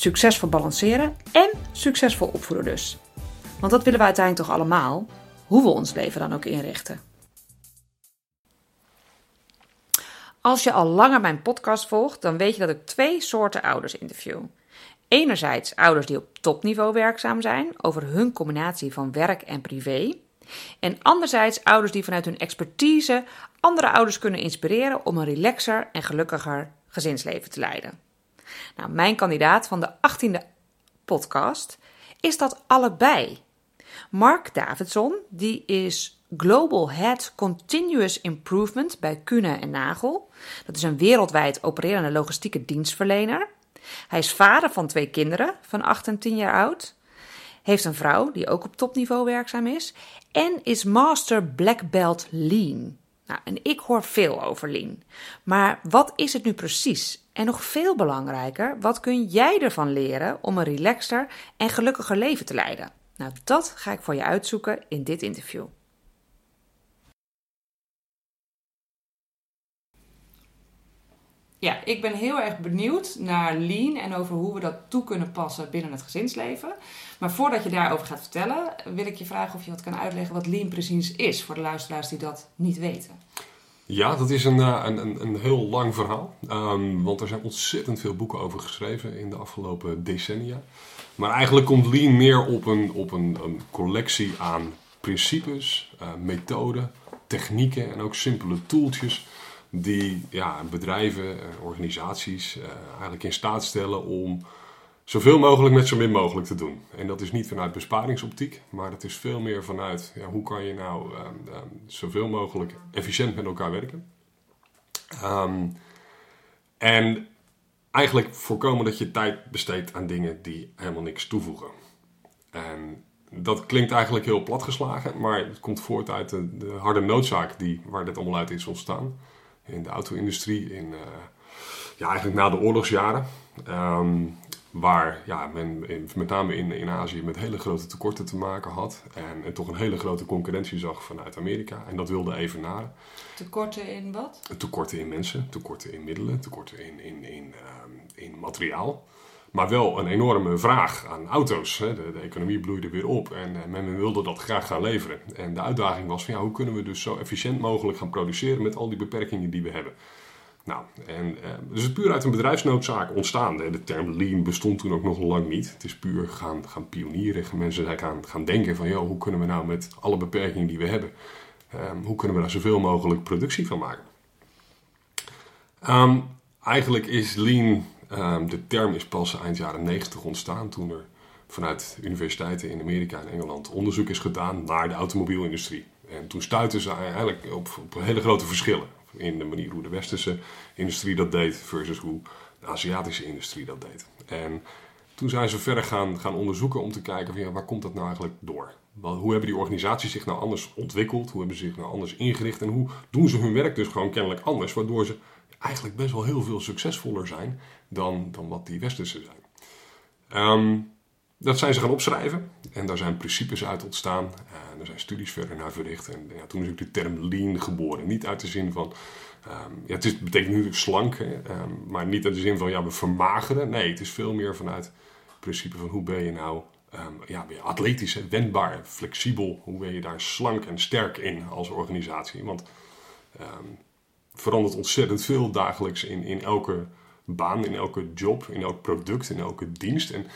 Succesvol balanceren en succesvol opvoeden dus. Want dat willen we uiteindelijk toch allemaal, hoe we ons leven dan ook inrichten. Als je al langer mijn podcast volgt, dan weet je dat ik twee soorten ouders interview. Enerzijds ouders die op topniveau werkzaam zijn over hun combinatie van werk en privé. En anderzijds ouders die vanuit hun expertise andere ouders kunnen inspireren om een relaxer en gelukkiger gezinsleven te leiden. Nou, mijn kandidaat van de 18e podcast is dat allebei. Mark Davidson, die is Global Head Continuous Improvement bij Kuhne en Nagel. Dat is een wereldwijd opererende logistieke dienstverlener. Hij is vader van twee kinderen van 8 en 10 jaar oud. Heeft een vrouw die ook op topniveau werkzaam is. En is Master Black Belt Lean. Nou, en ik hoor veel over Lean. Maar wat is het nu precies? En nog veel belangrijker, wat kun jij ervan leren om een relaxter en gelukkiger leven te leiden? Nou, dat ga ik voor je uitzoeken in dit interview. Ja, ik ben heel erg benieuwd naar lean en over hoe we dat toe kunnen passen binnen het gezinsleven. Maar voordat je daarover gaat vertellen, wil ik je vragen of je wat kan uitleggen wat lean precies is voor de luisteraars die dat niet weten. Ja, dat is een, eh, een, een, heel lang verhaal. Um, want er zijn ontzettend veel boeken over geschreven in de afgelopen decennia. Maar eigenlijk komt Lean meer op een, op een, een collectie aan principes, uh, methoden, technieken en ook simpele tooltjes die ja, bedrijven, organisaties uh, eigenlijk in staat stellen om zoveel mogelijk met zo min mogelijk te doen. En dat is niet vanuit besparingsoptiek, maar dat is veel meer vanuit ja, hoe kan je nou um, um, zoveel mogelijk efficiënt met elkaar werken. Um, en eigenlijk voorkomen dat je tijd besteedt aan dingen die helemaal niks toevoegen. En dat klinkt eigenlijk heel platgeslagen, maar het komt voort uit de, de harde noodzaak die, waar dit allemaal uit is ontstaan. In de auto-industrie, in, uh, ja, eigenlijk na de oorlogsjaren. Um, waar ja, men met name in, in Azië met hele grote tekorten te maken had. En, en, toch een hele grote concurrentie zag vanuit Amerika. En dat wilde evenaren. Tekorten in wat? Tekorten in mensen, tekorten in middelen, tekorten in, in, in, in materiaal. Maar wel een enorme vraag aan auto's. De, de, economie bloeide weer op en uh, men wilde dat graag gaan leveren. En de uitdaging was van ja, hoe kunnen we dus zo efficiënt mogelijk gaan produceren met al die beperkingen die we hebben. Nou, en, uh, dus het puur uit een bedrijfsnoodzaak ontstaan. De term lean bestond toen ook nog lang niet. Het is puur gaan, gaan pionieren. Mensen zijn gaan, gaan denken van, joh, hoe kunnen we nou met alle beperkingen die we hebben, um, hoe kunnen we daar zoveel mogelijk productie van maken? Um, eigenlijk is lean, um, de term is pas eind jaren 90 ontstaan toen er vanuit universiteiten in Amerika en Engeland onderzoek is gedaan naar de automobielindustrie. En toen stuitten ze eigenlijk op, op hele grote verschillen in de manier hoe de westerse industrie dat deed versus hoe de Aziatische industrie dat deed. En toen zijn ze verder gaan, gaan onderzoeken om te kijken van ja, waar komt dat nou eigenlijk door? Hoe hebben die organisaties zich nou anders ontwikkeld? Hoe hebben ze zich nou anders ingericht? En hoe doen ze hun werk dus gewoon kennelijk anders? Waardoor ze eigenlijk best wel heel veel succesvoller zijn dan, dan wat die westerse zijn. Um, dat zijn ze gaan opschrijven en daar zijn principes uit ontstaan. En er zijn studies verder naar verricht. En ja, toen is ook de term lean geboren. Niet uit de zin van, um, ja, het, betekent natuurlijk slank, um, maar niet uit de zin van ja, we vermageren. Nee, het is veel meer vanuit het principe van hoe ben je nou um, ja, ben je atletisch, wendbaar, flexibel. Hoe ben je daar slank en sterk in als organisatie? Want verandert ontzettend veel dagelijks in, in elke baan, in elke job, in elk product, in elke dienst. En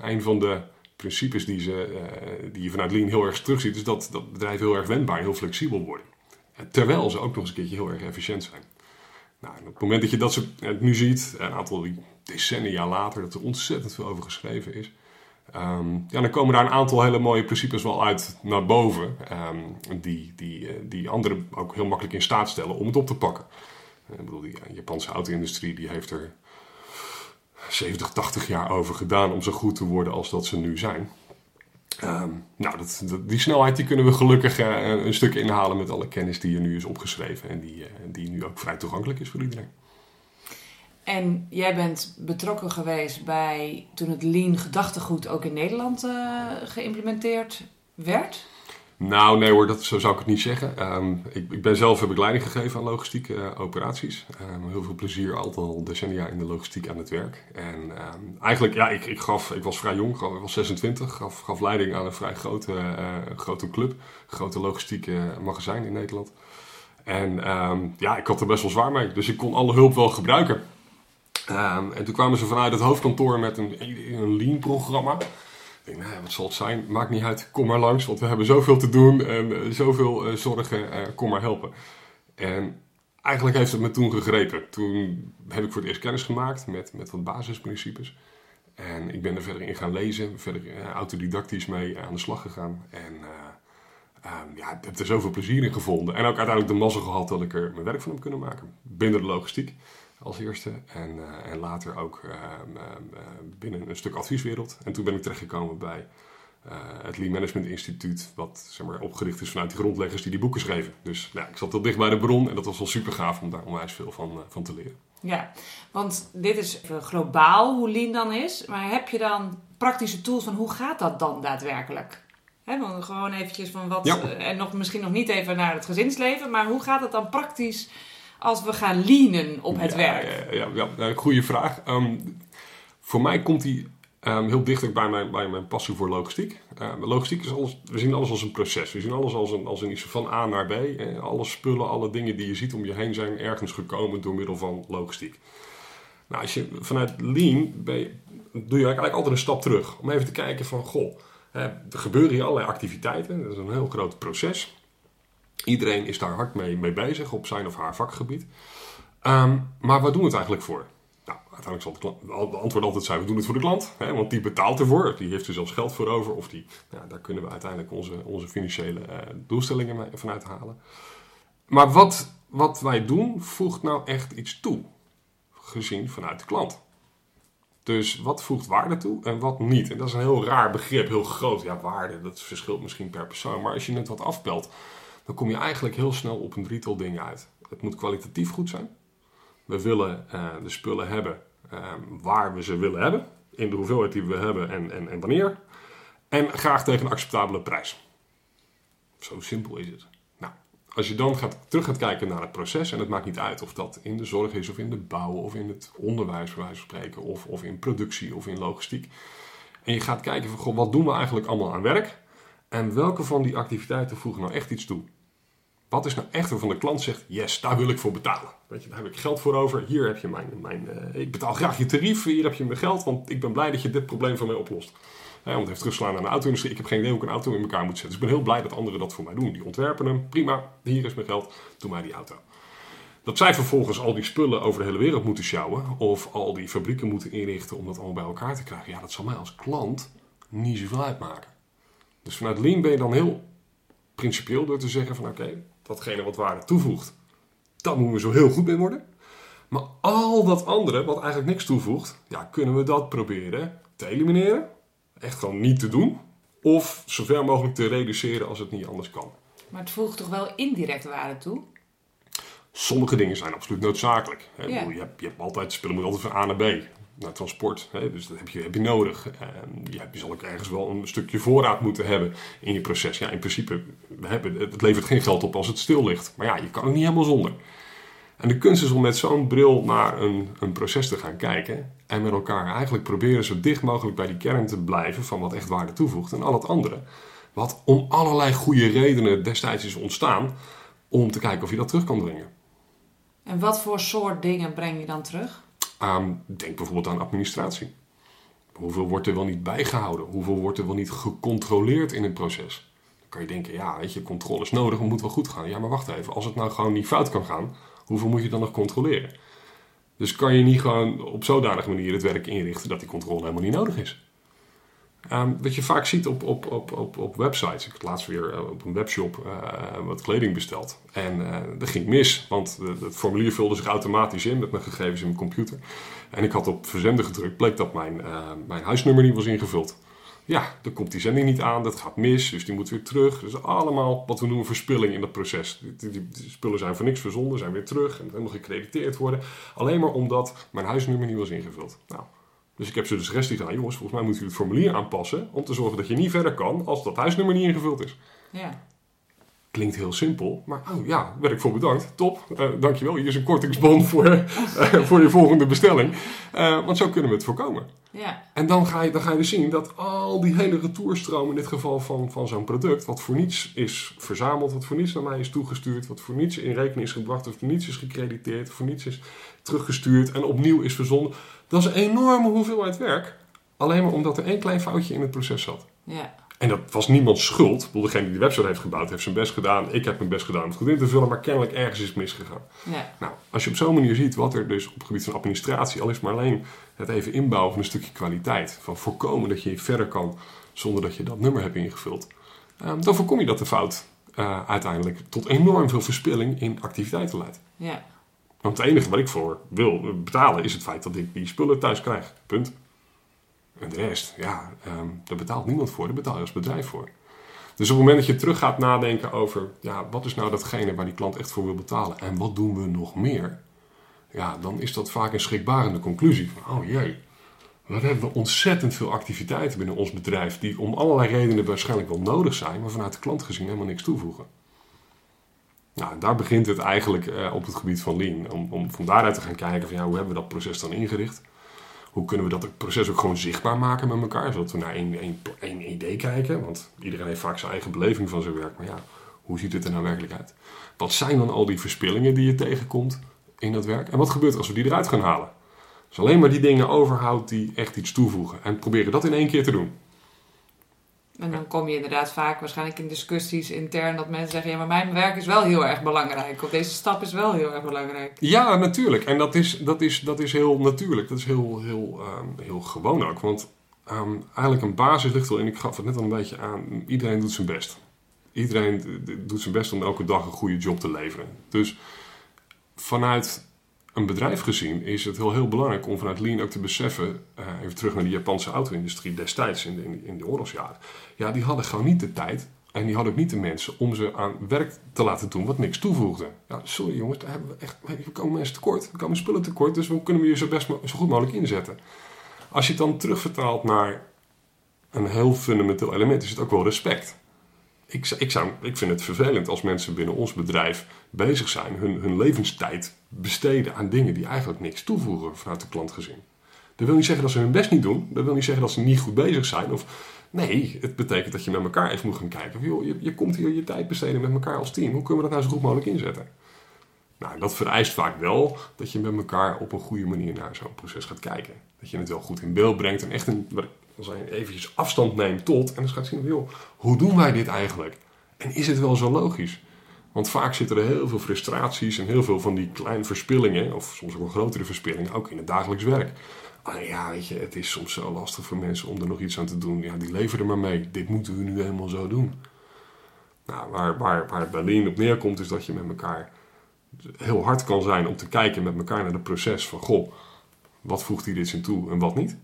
een van de principes die, ze, uh, die je vanuit Lean heel erg terugziet, is dat, dat bedrijven heel erg wendbaar en heel flexibel worden. Terwijl ze ook nog eens een keertje heel erg efficiënt zijn. Nou, op het moment dat je dat zo, nu ziet, een aantal decennia later, dat er ontzettend veel over geschreven is, um, ja, dan komen daar een aantal hele mooie principes wel uit naar boven, um, die, die, die anderen ook heel makkelijk in staat stellen om het op te pakken. Ik bedoel, die Japanse auto-industrie die heeft er 70, 80 jaar over gedaan om zo goed te worden als dat ze nu zijn. Ehm, nou, dat, die snelheid die kunnen we gelukkig uh, een stuk inhalen met alle kennis die er nu is opgeschreven en die, uh, die nu ook vrij toegankelijk is voor iedereen. En jij bent betrokken geweest bij toen het Lean gedachtegoed ook in Nederland geïmplementeerd werd? Nou, nee hoor, dat, zo zou ik het niet zeggen. Um, ik, ik, ben zelf heb ik leiding gegeven aan logistieke uh, operaties. Um, heel veel plezier, altijd al decennia in de logistiek aan het werk. En um, eigenlijk, ja, ik, ik, gaf, ik was vrij jong, ik was 26, gaf, gaf leiding aan een vrij grote, uh, grote club, grote logistieke magazijn in Nederland. En ja, ik had er best wel zwaar mee, dus ik kon alle hulp wel gebruiken. en toen kwamen ze vanuit het hoofdkantoor met een, een lean-programma denk, nou, wat zal het zijn? Maakt niet uit, kom maar langs, want we hebben zoveel te doen en uh, zoveel uh, zorgen, uh, kom maar helpen. En eigenlijk heeft het me toen gegrepen. Toen heb ik voor het eerst kennis gemaakt met, met wat basisprincipes. En ik ben er verder in gaan lezen, verder autodidactisch mee aan de slag gegaan. En um, ja, ik heb er zoveel plezier in gevonden. En ook uiteindelijk de mazzel gehad dat ik er mijn werk van heb kunnen maken. Binnen de logistiek als eerste. En, uh, en later ook uh, binnen een stuk advieswereld. En toen ben ik terechtgekomen bij uh, het Lean Management Instituut, wat zeg maar, opgericht is vanuit die grondleggers die die boeken schreven. Dus ja, ik zat heel dicht bij de bron en dat was wel super gaaf om daar onwijs veel van, van te leren. Ja, want dit is globaal hoe Lean dan is. Maar heb je dan praktische tools van hoe gaat dat dan daadwerkelijk? He, want gewoon eventjes van wat, ja. en nog, misschien nog niet even naar het gezinsleven, maar hoe gaat het dan praktisch als we gaan leanen op het ja, werk? Ja, ja, ja, goede vraag. Um, voor mij komt die um, heel dicht bij mijn, bij mijn passie voor logistiek. Uh, logistiek is alles, we zien alles als een proces. We zien alles als een, als een iets van A naar B. Eh, alle spullen, alle dingen die je ziet om je heen zijn ergens gekomen door middel van logistiek. Nou, als je vanuit lean ben je, doe je eigenlijk altijd een stap terug. Om even te kijken van, goh, er gebeuren hier allerlei activiteiten. Dat is een heel groot proces. Iedereen is daar hard mee, mee bezig op zijn of haar vakgebied. Um, maar wat doen we het eigenlijk voor? Nou, uiteindelijk zal het, klant, antwoord altijd zijn: we doen het voor de klant. Hè, want die betaalt ervoor. Die heeft er zelfs geld voor over. Of die, nou, daar kunnen we uiteindelijk onze, onze financiële uh, doelstellingen mee, vanuit halen. Maar wat, wat wij doen, voegt nou echt iets toe. Gezien vanuit de klant. Dus wat voegt waarde toe en wat niet? En dat is een heel raar begrip, heel groot. Ja, waarde, dat verschilt misschien per persoon. Maar als je het wat afpelt, dan kom je eigenlijk heel snel op een drietal dingen uit. Het moet kwalitatief goed zijn. We willen uh, de spullen hebben uh, waar we ze willen hebben, in de hoeveelheid die we hebben en, en, en wanneer. En graag tegen een acceptabele prijs. Zo simpel is het. Nou, als je dan gaat, terug gaat kijken naar het proces, en het maakt niet uit of dat in de zorg is, of in de bouw, of in het onderwijs, bij wijze van spreken, of, of in productie, of in logistiek. En je gaat kijken van, goh, wat doen we eigenlijk allemaal aan werk? En welke van die activiteiten voegen nou echt iets toe? Wat is nou echt waarvan de klant zegt, yes, daar wil ik voor betalen. Weet je, daar heb ik geld voor over. Hier heb je mijn, mijn uh, ik betaal graag je tarief. Hier heb je mijn geld, want ik ben blij dat je dit probleem van mij oplost. Ja, want het heeft teruggeslaan aan de auto-industrie. Ik heb geen idee hoe ik een auto in elkaar moet zetten. Dus ik ben heel blij dat anderen dat voor mij doen. Die ontwerpen hem, prima, hier is mijn geld, doe mij die auto. Dat zij vervolgens al die spullen over de hele wereld moeten sjouwen. Of al die fabrieken moeten inrichten om dat allemaal bij elkaar te krijgen. Ja, dat zal mij als klant niet zoveel uitmaken. Dus vanuit Lean ben je dan heel principieel door te zeggen van oké, datgene wat waarde toevoegt, daar moeten we zo heel goed mee worden. Maar al dat andere, wat eigenlijk niks toevoegt, ja, kunnen we dat proberen te elimineren. Echt gewoon niet te doen. Of zoveel mogelijk te reduceren als het niet anders kan. Maar het voegt toch wel indirect waarde toe? Sommige dingen zijn absoluut noodzakelijk. Ja. Je, hebt, je hebt altijd, spullen moeten altijd van A naar B naar transport. Hè? Dus dat heb je, heb je nodig. Je, je zal ook ergens wel een stukje voorraad moeten hebben in je proces. Ja, in principe, we hebben, het levert geen geld op als het stil ligt. Maar ja, je kan ook niet helemaal zonder. En de kunst is om met zo'n bril naar een, een proces te gaan kijken. En met elkaar eigenlijk proberen zo dicht mogelijk bij die kern te blijven van wat echt waarde toevoegt. En al het andere, wat om allerlei goede redenen destijds is ontstaan, om te kijken of je dat terug kan brengen. En wat voor soort dingen breng je dan terug? Aan, denk bijvoorbeeld aan administratie. Hoeveel wordt er wel niet bijgehouden? Hoeveel wordt er wel niet gecontroleerd in het proces? Dan kan je denken, ja, weet je, controle is nodig, het moet wel goed gaan. Ja, maar wacht even, als het nou gewoon niet fout kan gaan, hoeveel moet je dan nog controleren? Dus kan je niet gewoon op zodanige manier het werk inrichten dat die controle helemaal niet nodig is? Ehm, wat je vaak ziet op, op, op, op, op websites. Ik heb laatst weer eh, op een webshop uh, wat kleding besteld. En uh, dat ging mis, want het formulier vulde zich automatisch in met mijn gegevens in mijn computer. En ik had op verzenden gedrukt, bleek dat mijn, mijn huisnummer niet was ingevuld. Ja, dan komt die zending niet aan, dat gaat mis, dus die moet weer terug. Dus allemaal wat we noemen verspilling in dat proces. Die, die, spullen zijn voor niks verzonden, zijn weer terug en nog gecrediteerd worden. Alleen maar omdat mijn huisnummer niet was ingevuld. Nou, dus ik heb ze de suggestie gedaan, jongens, volgens mij moeten jullie het formulier aanpassen om te zorgen dat je niet verder kan als dat huisnummer niet ingevuld is. Ja. Klinkt heel simpel, maar oh ja, werd ik voor bedankt. Top, uh, dankjewel. Hier is een kortingsbon voor, uh, voor je volgende bestelling. Uh, want zo kunnen we het voorkomen. Ja. En dan ga, je, dan ga je dus zien dat al die hele retourstroom in dit geval van, van zo'n product, wat voor niets is verzameld, wat voor niets naar mij is toegestuurd, wat voor niets in rekening is gebracht, wat voor niets is gecrediteerd, voor niets is teruggestuurd en opnieuw is verzonden. Dat is een enorme hoeveelheid werk. Alleen maar omdat er één klein foutje in het proces zat. Ja. En dat was niemands schuld. Ik bedoel, degene die de website heeft gebouwd, heeft zijn best gedaan. Ik heb mijn best gedaan om het goed in te vullen, maar kennelijk ergens is het misgegaan. Ja. Nou, als je op zo'n manier ziet wat er dus op het gebied van administratie, al is maar alleen het even inbouwen van een stukje kwaliteit, van voorkomen dat je verder kan zonder dat je dat nummer hebt ingevuld, um, dan voorkom je dat de fout uh, uiteindelijk tot enorm veel verspilling in activiteiten leidt. Ja. Want het enige wat ik voor wil betalen is het feit dat ik die spullen thuis krijg. Punt. En de rest, ja, um, daar betaalt niemand voor, daar betaal je als bedrijf voor. Dus op het moment dat je terug gaat nadenken over, ja, wat is nou datgene waar die klant echt voor wil betalen en wat doen we nog meer? Ja, dan is dat vaak een schrikbarende conclusie van, oh jee, wat hebben we ontzettend veel activiteiten binnen ons bedrijf die om allerlei redenen waarschijnlijk wel nodig zijn, maar vanuit de klant gezien helemaal niks toevoegen. Nou, daar begint het eigenlijk uh, op het gebied van Lean. Om, om van daaruit te gaan kijken van ja, hoe hebben we dat proces dan ingericht? Hoe kunnen we dat proces ook gewoon zichtbaar maken met elkaar, zodat we naar één, één, één idee kijken? Want iedereen heeft vaak zijn eigen beleving van zijn werk. Maar ja, hoe ziet het er nou werkelijk uit? Wat zijn dan al die verspillingen die je tegenkomt in dat werk? En wat gebeurt er als we die eruit gaan halen? Dus alleen maar die dingen overhoudt die echt iets toevoegen. En proberen dat in één keer te doen. En dan kom je inderdaad vaak waarschijnlijk in discussies intern dat mensen zeggen: ja, maar mijn werk is wel heel erg belangrijk. Of deze stap is wel heel erg belangrijk. Ja, natuurlijk. En dat is, dat is, dat is heel natuurlijk. Dat is heel, heel, um, heel gewoon ook. Want um, eigenlijk een basis ligt wel in, ik gaf het net al een beetje aan, iedereen doet zijn best. Iedereen doet zijn best om elke dag een goede job te leveren. Dus vanuit een bedrijf gezien is het heel, heel belangrijk om vanuit Lean ook te beseffen, uh, even terug naar de Japanse auto-industrie destijds in de, in de oorlogsjaren. Ja, die hadden gewoon niet de tijd en die hadden ook niet de mensen om ze aan werk te laten doen wat niks toevoegde. Ja, sorry jongens, daar hebben we echt, we komen mensen tekort, we komen spullen tekort, dus hoe kunnen we je zo, best, zo goed mogelijk inzetten? Als je het dan terugvertaalt naar een heel fundamenteel element, is het ook wel respect. Ik, ik, zou, ik vind het vervelend als mensen binnen ons bedrijf bezig zijn, hun, hun levenstijd besteden aan dingen die eigenlijk niks toevoegen vanuit de klant gezien. Dat wil niet zeggen dat ze hun best niet doen. Dat wil niet zeggen dat ze niet goed bezig zijn. Of, nee, het betekent dat je met elkaar even moet gaan kijken. Joh, je, je komt hier je tijd besteden met elkaar als team. Hoe kunnen we dat nou zo goed mogelijk inzetten? Nou, dat vereist vaak wel dat je met elkaar op een goede manier naar zo'n proces gaat kijken. Dat je het wel goed in beeld brengt en echt een, eventjes afstand neemt tot. En dan gaat zien, joh, hoe doen wij dit eigenlijk? En is het wel zo logisch? Want vaak zitten er heel veel frustraties en heel veel van die kleine verspillingen, of soms ook wel grotere verspillingen, ook in het dagelijks werk. Ja, weet je, het is soms zo lastig voor mensen om er nog iets aan te doen. Ja, die leveren er maar mee. Dit moeten we nu helemaal zo doen. Nou, waar, waar, waar Lean op neerkomt, is dat je met elkaar heel hard kan zijn om te kijken met elkaar naar het proces van, goh, wat voegt hier dit in toe en wat niet.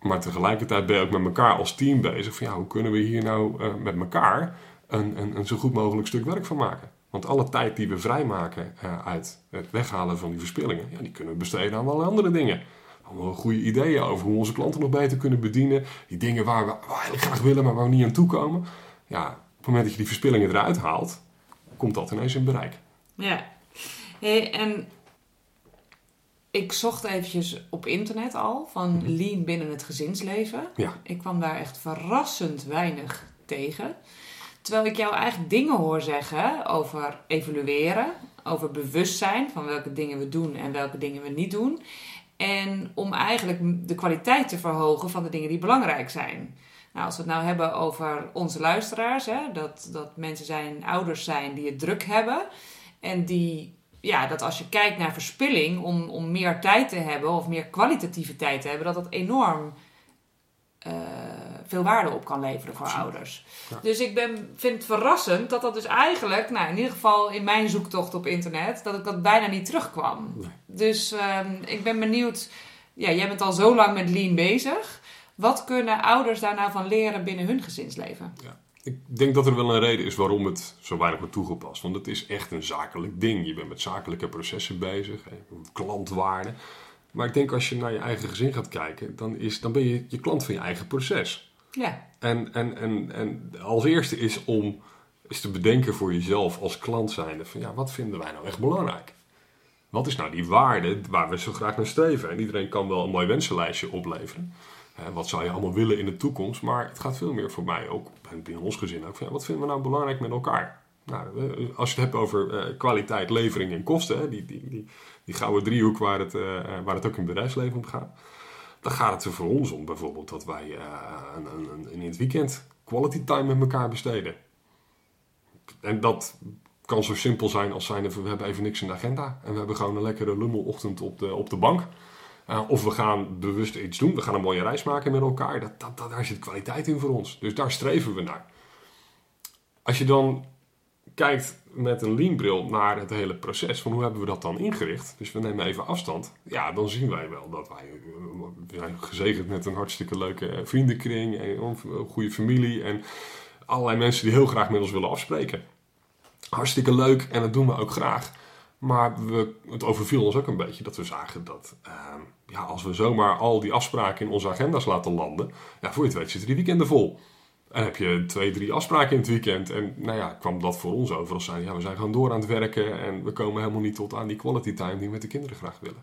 Maar tegelijkertijd ben je ook met elkaar als team bezig van, ja, hoe kunnen we hier nou uh, met elkaar een, een, een, zo goed mogelijk stuk werk van maken. Want alle tijd die we vrijmaken uh, uit het weghalen van die verspillingen, ja, die kunnen we besteden aan allerlei andere dingen. Allemaal goede ideeën over hoe onze klanten nog beter kunnen bedienen. Die dingen waar we, waar we graag willen, maar waar we niet aan toe komen. Ja, op het moment dat je die verspillingen eruit haalt, komt dat ineens in bereik. Ja. Hey, en ik zocht eventjes op internet al van lean binnen het gezinsleven. Ja. Ik kwam daar echt verrassend weinig tegen. Terwijl ik jou eigenlijk dingen hoor zeggen over evalueren, over bewustzijn van welke dingen we doen en welke dingen we niet doen. En om eigenlijk de kwaliteit te verhogen van de dingen die belangrijk zijn. Nou, als we het nou hebben over onze luisteraars, hè, dat, dat mensen zijn, ouders zijn die het druk hebben. En die, ja, dat als je kijkt naar verspilling, om, om meer tijd te hebben of meer kwalitatieve tijd te hebben, dat dat enorm uh, veel waarde op kan leveren voor ouders. Dus ik ben, vind het verrassend dat dat dus eigenlijk, nou in ieder geval in mijn zoektocht op internet, dat ik dat bijna niet terugkwam. Dus ehm, ik ben benieuwd, ja, jij bent al zo lang met Lean bezig. Wat kunnen ouders daar nou van leren binnen hun gezinsleven? Ja. Ik denk dat er wel een reden is waarom het zo weinig wordt toegepast. Want het is echt een zakelijk ding. Je bent met zakelijke processen bezig, klantwaarde. Maar ik denk als je naar je eigen gezin gaat kijken, dan, is, dan ben je je klant van je eigen proces. Ja. En, en, en, en als eerste is om is te bedenken voor jezelf als klant zijnde van ja, wat vinden wij nou echt belangrijk? Wat is nou die waarde waar we zo graag naar streven? En iedereen kan wel een mooi wensenlijstje opleveren. wat zou je allemaal willen in de toekomst? Maar het gaat veel meer voor mij ook, binnen ons gezin ook, van ja, wat vinden we nou belangrijk met elkaar? Nou, als je het hebt over uh, kwaliteit, levering en kosten, die, die, die, gouden driehoek waar het, uh, waar het ook in het bedrijfsleven om gaat. Dan gaat het er voor ons om bijvoorbeeld dat wij uh, een, een, in het weekend quality time met elkaar besteden. En dat kan zo simpel zijn als zijn we hebben even niks in de agenda. En we hebben gewoon een lekkere lummelochtend op de, op de bank. of we gaan bewust iets doen. We gaan een mooie reis maken met elkaar. Dat, dat, dat, daar zit kwaliteit in voor ons. Dus daar streven we naar. Als je dan kijkt met een leanbril naar het hele proces, van hoe hebben we dat dan ingericht? Dus we nemen even afstand. Ja, dan zien wij wel dat wij we zijn gezegend met een hartstikke leuke vriendenkring, en een goede familie en allerlei mensen die heel graag met ons willen afspreken. Hartstikke leuk en dat doen we ook graag. Maar we, het overviel ons ook een beetje dat we zagen dat ehm, ja, als we zomaar al die afspraken in onze agenda's laten landen, ja, voor je het weet zitten die weekenden vol. En heb je twee, drie afspraken in het weekend. En nou ja, kwam dat voor ons over als zijn, ja, we zijn gewoon door aan het werken en we komen helemaal niet tot aan die quality time die we met de kinderen graag willen.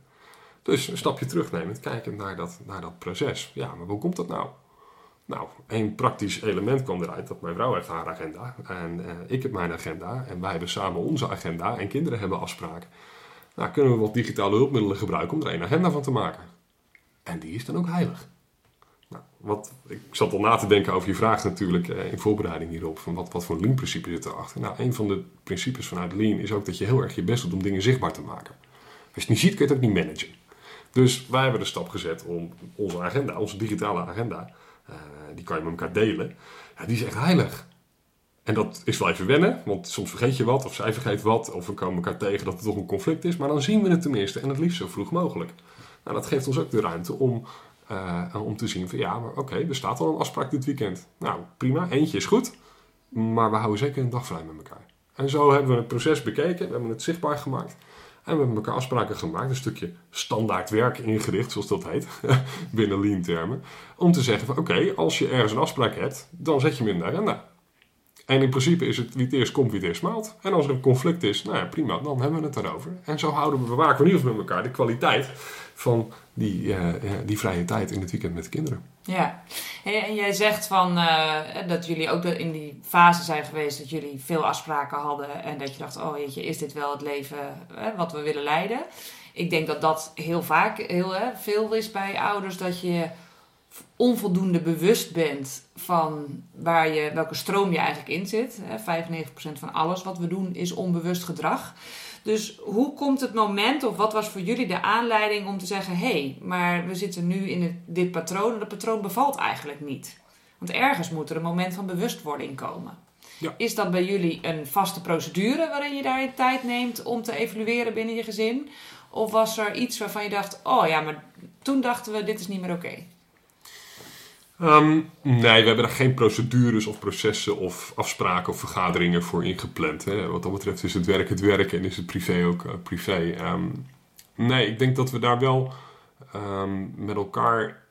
Dus een stapje terugnemen, kijken naar dat, naar dat proces. Ja, maar hoe komt dat nou? Nou, één praktisch element kwam eruit dat mijn vrouw heeft haar agenda en uh, ik heb mijn agenda en wij hebben samen onze agenda en kinderen hebben afspraken. Nou, kunnen we wat digitale hulpmiddelen gebruiken om er één agenda van te maken. En die is dan ook heilig. Nou, wat, ik zat al na te denken over je vraag natuurlijk eh, in voorbereiding hierop. Van wat, wat voor Lean-principe zit erachter? Nou, een van de principes vanuit Lean is ook dat je heel erg je best doet om dingen zichtbaar te maken. Als je het niet ziet, kun je het ook niet managen. Dus wij hebben de stap gezet om onze agenda, onze digitale agenda, uh, die kan je met elkaar delen. Ja, die is echt heilig. En dat is wel even wennen, want soms vergeet je wat, of zij vergeet wat, of we komen elkaar tegen dat er toch een conflict is. Maar dan zien we het tenminste en het liefst zo vroeg mogelijk. Nou, dat geeft ons ook de ruimte om uh, om te zien van ja, maar oké, er staat al een afspraak dit weekend. Nou, prima, eentje is goed. Maar we houden zeker een dag vrij met elkaar. En zo hebben we het proces bekeken, we hebben het zichtbaar gemaakt. En we hebben elkaar afspraken gemaakt, een stukje standaard werk ingericht, zoals dat heet, binnen lean termen. Om te zeggen van oké, als je ergens een afspraak hebt, dan zet je hem in de agenda. En in principe is het wie het eerst komt, wie het eerst maalt. En als er een conflict is, nou ja, prima, dan hebben we het erover. En zo houden we, bewaken we in met elkaar de kwaliteit van die, uh, die vrije tijd in het weekend met de kinderen. Ja, en jij zegt van, uh, dat jullie ook in die fase zijn geweest dat jullie veel afspraken hadden en dat je dacht, oh jeetje, is dit wel het leven wat we willen leiden? Ik denk dat dat heel vaak heel veel is bij ouders, dat je onvoldoende bewust bent van waar je, welke stroom je eigenlijk in zit. 95% van alles wat we doen is onbewust gedrag. Dus hoe komt het moment, of wat was voor jullie de aanleiding om te zeggen: hé, hey, maar we zitten nu in dit patroon en dat patroon bevalt eigenlijk niet? Want ergens moet er een moment van bewustwording komen. Ja. Is dat bij jullie een vaste procedure waarin je daar je tijd neemt om te evalueren binnen je gezin? Of was er iets waarvan je dacht: oh ja, maar toen dachten we, dit is niet meer oké? Um, nee, we hebben er geen procedures of processen of afspraken of vergaderingen voor ingepland. Hè. Wat dat betreft is het werk het werk en is het privé ook uh, privé. Um, nee, ik denk dat we daar wel um, met elkaar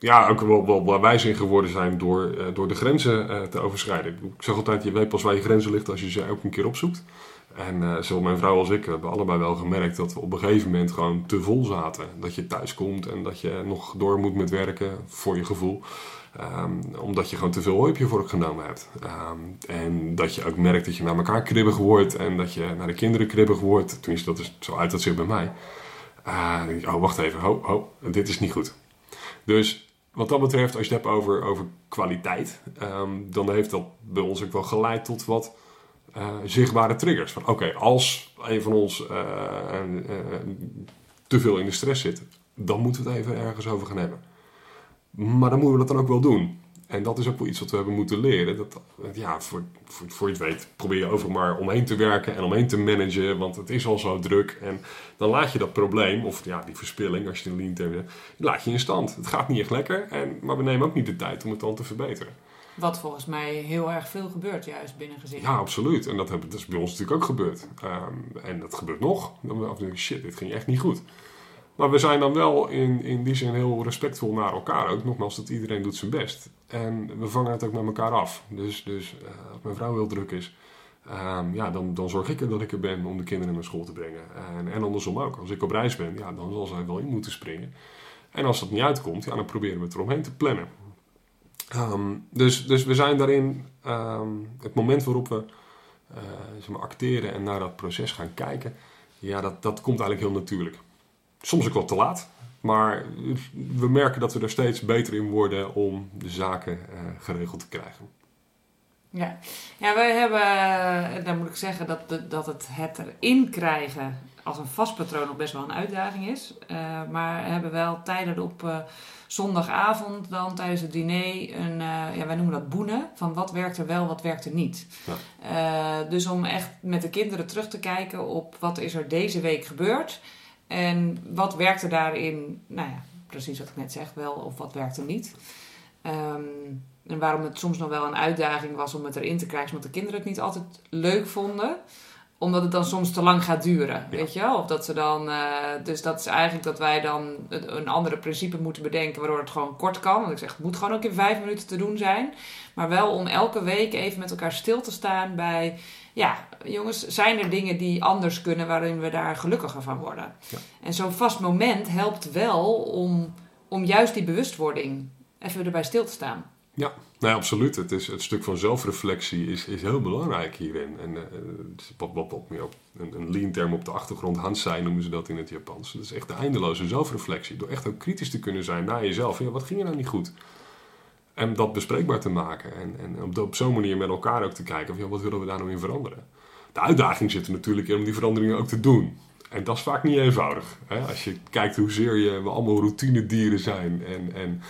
ja, ook wel, wel, wijs in geworden zijn door, uh, door de grenzen uh, te overschrijden. Ik zeg altijd, je weet pas waar je grenzen ligt als je ze ook een keer opzoekt. En uh, zowel mijn vrouw als ik hebben allebei wel gemerkt dat we op een gegeven moment gewoon te vol zaten. Dat je thuis komt en dat je nog door moet met werken, voor je gevoel. Um, omdat je gewoon te veel hooi op je vork genomen hebt. Um, en dat je ook merkt dat je naar elkaar kribbig wordt en dat je naar de kinderen kribbig wordt. Tenminste, dat is zo uit dat zich bij mij. Uh, oh, wacht even, ho, ho, dit is niet goed. Dus wat dat betreft, als je het hebt over, over kwaliteit, um, dan heeft dat bij ons ook wel geleid tot wat uh, zichtbare triggers. Van oké, als een van ons uh, uh, te veel in de stress zit, dan moeten we het even ergens over gaan hebben. Maar dan moeten we dat dan ook wel doen. En dat is ook wel iets wat we hebben moeten leren. Dat, ja, voor, voor, voor je het weet probeer je over maar omheen te werken en omheen te managen, want het is al zo druk. En dan laat je dat probleem, of ja, die verspilling, als je een lean hebt, laat je in stand. Het gaat niet echt lekker, en, maar we nemen ook niet de tijd om het dan te verbeteren. Wat volgens mij heel erg veel gebeurt juist binnen gezinnen. Ja, absoluut. En dat, is bij ons natuurlijk ook gebeurd. Ehm, en dat gebeurt nog. Dan denk ik, shit, dit ging echt niet goed. Maar we zijn dan wel in, in die zin heel respectvol naar elkaar ook. Nogmaals, dat iedereen doet zijn best. En we vangen het ook met elkaar af. Dus, dus uh, als mijn vrouw heel druk is, um, ja, dan, dan zorg ik er dat ik er ben om de kinderen naar school te brengen. En, en andersom ook. Als ik op reis ben, ja, dan zal zij wel in moeten springen. En als dat niet uitkomt, ja, dan proberen we het eromheen te plannen. Um, dus, dus we zijn daarin, um, het moment waarop we uh, zeg maar, acteren en naar dat proces gaan kijken, ja, dat, dat komt eigenlijk heel natuurlijk. Soms ook wat te laat. Maar we merken dat we er steeds beter in worden om de zaken uh, geregeld te krijgen. Ja, ja wij hebben, eh, dan moet ik zeggen dat, dat het, het erin krijgen als een vast patroon nog best wel een uitdaging is. Uh, maar hebben wel tijden op uh, zondagavond dan tijdens het diner een, uh, ja wij noemen dat boenen, van wat werkt er wel, wat werkt er niet. Ja. dus om echt met de kinderen terug te kijken op wat is er deze week gebeurd. En wat werkte daarin, nou ja, precies wat ik net zeg, wel of wat werkte niet. Um, en waarom het soms nog wel een uitdaging was om het erin te krijgen, omdat de kinderen het niet altijd leuk vonden omdat het dan soms te lang gaat duren, weet je Of dat ze dan... Uh, dus dat is eigenlijk dat wij dan een andere principe moeten bedenken... waardoor het gewoon kort kan. Want ik zeg, het moet gewoon ook in vijf minuten te doen zijn. Maar wel om elke week even met elkaar stil te staan bij... Ja, jongens, zijn er dingen die anders kunnen... waarin we daar gelukkiger van worden? Ja. En zo'n vast moment helpt wel om, om juist die bewustwording... even erbij stil te staan. Ja, nee, absoluut. Het, is, het stuk van zelfreflectie is, is heel belangrijk hierin. En uh, wat, wat, wat meer op een, een lean term op de achtergrond, Hansai noemen ze dat in het Japans. Dat is echt de eindeloze zelfreflectie. Door echt ook kritisch te kunnen zijn naar jezelf. Ja, wat ging er nou niet goed? En dat bespreekbaar te maken. En, en op, zo'n manier met elkaar ook te kijken van ja, wat willen we daar nou in veranderen. De uitdaging zit er natuurlijk in om die veranderingen ook te doen. En dat is vaak niet eenvoudig. Hè? Als je kijkt hoezeer je, we allemaal routinedieren zijn en, en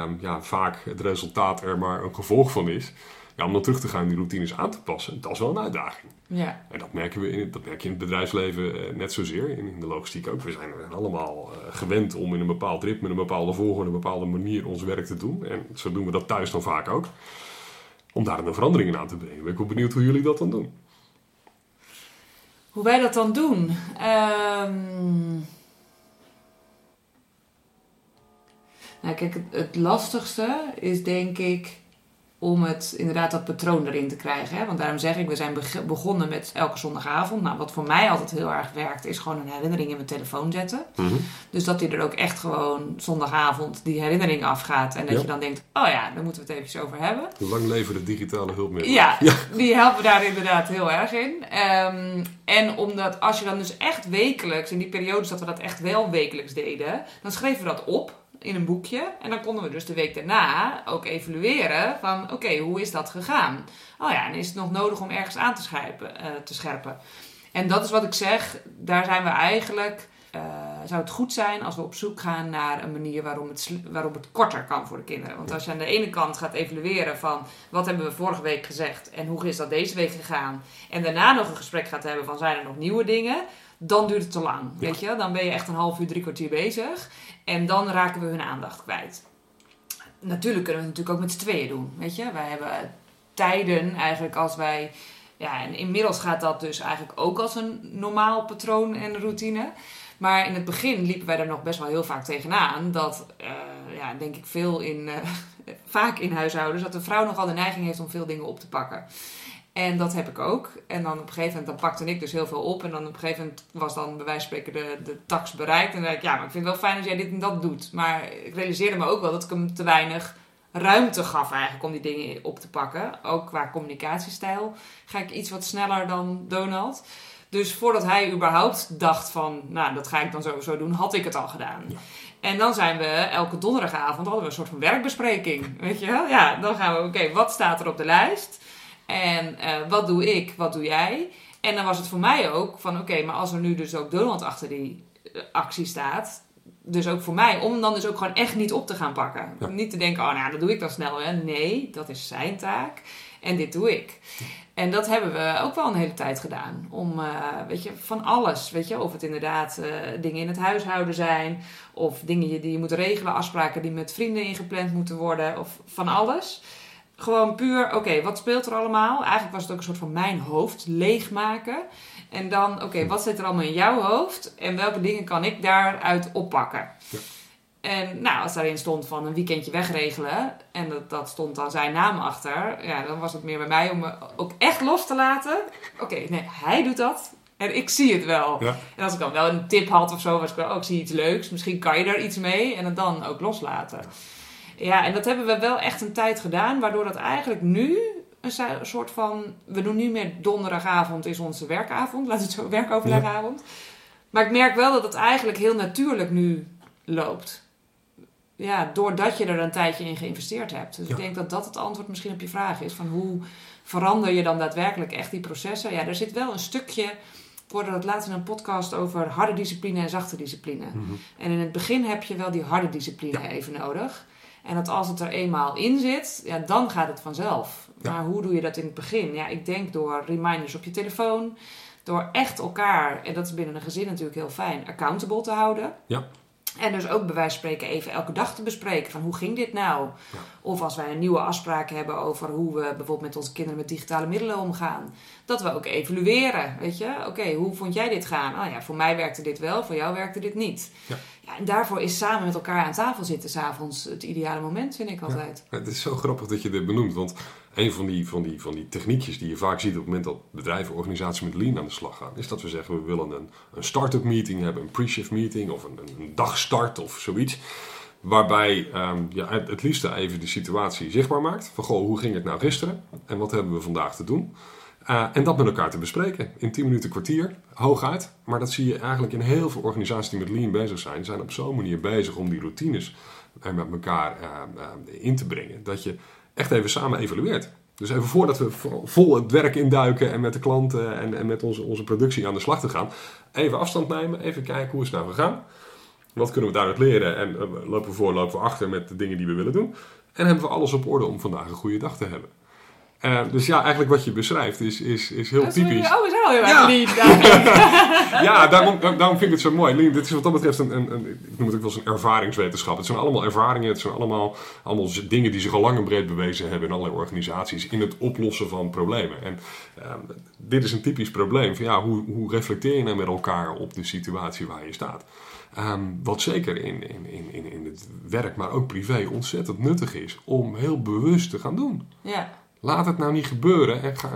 um, ja, vaak het resultaat er maar een gevolg van is. Ja, om dan terug te gaan die routines aan te passen, dat is wel een uitdaging. Ja. En dat, merken we in, dat merk je in het bedrijfsleven uh, net zozeer, in, in, de logistiek ook. We zijn allemaal uh, gewend om in een bepaald ritme, een bepaalde volgorde, een bepaalde manier ons werk te doen. En zo doen we dat thuis dan vaak ook. Om daar dan veranderingen aan te brengen. Ben ik wel benieuwd hoe jullie dat dan doen. Hoe wij dat dan doen? Um... Nou, kijk, het, lastigste is denk ik om het inderdaad dat patroon erin te krijgen. Hè? Want daarom zeg ik, we zijn begonnen met elke zondagavond. Nou, wat voor mij altijd heel erg werkt, is gewoon een herinnering in mijn telefoon zetten. Mhm. Dus dat die er ook echt gewoon zondagavond die herinnering afgaat. En dat Ja. je dan denkt, oh ja, daar moeten we het even over hebben. Lang leven de digitale hulpmiddelen. Ja, die helpen daar inderdaad heel erg in. Ehm, en omdat als je dan dus echt wekelijks, in die periodes dat we dat echt wel wekelijks deden, dan schreven we dat op in een boekje. En dan konden we dus de week daarna ook evalueren van oké, hoe is dat gegaan? Oh ja, en is het nog nodig om ergens aan te, eh, te scherpen? En dat is wat ik zeg, daar zijn we eigenlijk... eh, zou het goed zijn als we op zoek gaan naar een manier waarom het, waarop het korter kan voor de kinderen. Want als je aan de ene kant gaat evalueren van wat hebben we vorige week gezegd en hoe is dat deze week gegaan. En daarna nog een gesprek gaat hebben van zijn er nog nieuwe dingen. Dan duurt het te lang, weet je. Dan ben je echt een half uur, drie kwartier bezig. En dan raken we hun aandacht kwijt. Natuurlijk kunnen we het natuurlijk ook met z'n tweeën doen, weet je. Wij hebben tijden eigenlijk als wij... Ja, en inmiddels gaat dat dus eigenlijk ook als een normaal patroon en routine. Maar in het begin liepen wij er nog best wel heel vaak tegenaan. Dat, eh, ja, denk ik veel in, eh, vaak in huishoudens, dat de vrouw nogal de neiging heeft om veel dingen op te pakken. En dat heb ik ook. En dan op een gegeven moment, dan pakte ik dus heel veel op. En dan op een gegeven moment was dan bij wijze van spreken de, de tax bereikt. En dan dacht ik, ja, maar ik vind het wel fijn als jij dit en dat doet. Maar ik realiseerde me ook wel dat ik hem te weinig ruimte gaf eigenlijk om die dingen op te pakken. Ook qua communicatiestijl ga ik iets wat sneller dan Donald. Dus voordat hij überhaupt dacht van, nou, dat ga ik dan sowieso doen, had ik het al gedaan. Ja. En dan zijn we elke donderdagavond, hadden we een soort van werkbespreking. Weet je wel? Ja, dan gaan we, oké, wat staat er op de lijst? En eh, wat doe ik, wat doe jij? En dan was het voor mij ook van, oké, maar als er nu dus ook Donald achter die eh, actie staat, dus ook voor mij, om dan dus ook gewoon echt niet op te gaan pakken. Ja. Niet te denken, oh nou, dat doe ik dan snel. Hè. Nee, dat is zijn taak en dit doe ik. En dat hebben we ook wel een hele tijd gedaan. Om, eh, weet je, van alles. Weet je, of het inderdaad dingen in het huishouden zijn. Of dingen die je moet regelen, afspraken die met vrienden ingepland moeten worden. Of van alles. Gewoon puur, oké, wat speelt er allemaal? Eigenlijk was het ook een soort van mijn hoofd leegmaken. En dan, oké, wat zit er allemaal in jouw hoofd? En welke dingen kan ik daaruit oppakken? Ja. En nou, als daarin stond van een weekendje wegregelen en dat, dat stond dan zijn naam achter, ja, dan was het meer bij mij om me ook echt los te laten. Oké, nee, hij doet dat en ik zie het wel. Ja. En als ik dan wel een tip had of zo, was ik wel, oh, ik zie iets leuks, misschien kan je daar iets mee en het dan ook loslaten. Ja, en dat hebben we wel echt een tijd gedaan, waardoor dat eigenlijk nu een soort van, we doen niet meer donderdagavond is onze werkavond, laat het zo, werkoverlegavond. Maar ik merk wel dat het eigenlijk heel natuurlijk nu loopt. Ja, doordat je er een tijdje in geïnvesteerd hebt. Dus Ja. ik denk dat dat het antwoord misschien op je vraag is. Van hoe verander je dan daadwerkelijk echt die processen? Ja, er zit wel een stukje... Hoorde dat laatst in een podcast over harde discipline en zachte discipline. Mhm. En in het begin heb je wel die harde discipline even nodig. En dat als het er eenmaal in zit, ja, dan gaat het vanzelf. Ja. Maar hoe doe je dat in het begin? Ja, ik denk door reminders op je telefoon. Door echt elkaar, en dat is binnen een gezin natuurlijk heel fijn, accountable te houden. Ja. En dus ook bij wijze van spreken even elke dag te bespreken van hoe ging dit nou? Ja. Of als wij een nieuwe afspraak hebben over hoe we bijvoorbeeld met onze kinderen met digitale middelen omgaan. Dat we ook evalueren, weet je? Oké, hoe vond jij dit gaan? Oh ja, voor mij werkte dit wel, voor jou werkte dit niet. Ja. Ja, en daarvoor is samen met elkaar aan tafel zitten s'avonds het ideale moment, vind ik altijd. Het is zo grappig dat je dit benoemt, want een van die, van, die, van die techniekjes die je vaak ziet op het moment dat bedrijven, organisaties met lean aan de slag gaan, is dat we zeggen we willen een, een start-up meeting hebben, een pre-shift meeting of een, een dagstart of zoiets. Waarbij ehm, ja, het, liefste even de situatie zichtbaar maakt. Van goh, hoe ging het nou gisteren en wat hebben we vandaag te doen? Uh, en dat met elkaar te bespreken. In 10 minuten kwartier, hooguit. Maar dat zie je eigenlijk in heel veel organisaties die met lean bezig zijn. zijn op zo'n manier bezig om die routines er met elkaar uh, uh, in te brengen. Dat je echt even samen evalueert. Dus even voordat we vol het werk induiken en met de klanten en, en met onze, onze productie aan de slag te gaan. Even afstand nemen, even kijken hoe is het nou gegaan. Wat kunnen we daaruit leren en uh, lopen we voor, lopen we achter met de dingen die we willen doen. En hebben we alles op orde om vandaag een goede dag te hebben. Uh, dus ja, eigenlijk wat je beschrijft is, is, is heel typisch. Oh, is wel heel erg lean. ja, daarom, daarom vind ik het zo mooi. Lean, dit is wat dat betreft een, een, een, ik noem het ook wel eens een ervaringswetenschap. Het zijn allemaal ervaringen, het zijn allemaal, allemaal dingen die zich al lang en breed bewezen hebben in allerlei organisaties in het oplossen van problemen. En uh, dit is een typisch probleem van ja, hoe, hoe reflecteer je nou met elkaar op de situatie waar je staat? Um, wat zeker in, in, in, in het werk, maar ook privé ontzettend nuttig is om heel bewust te gaan doen. Ja. Laat het nou niet gebeuren en, ga,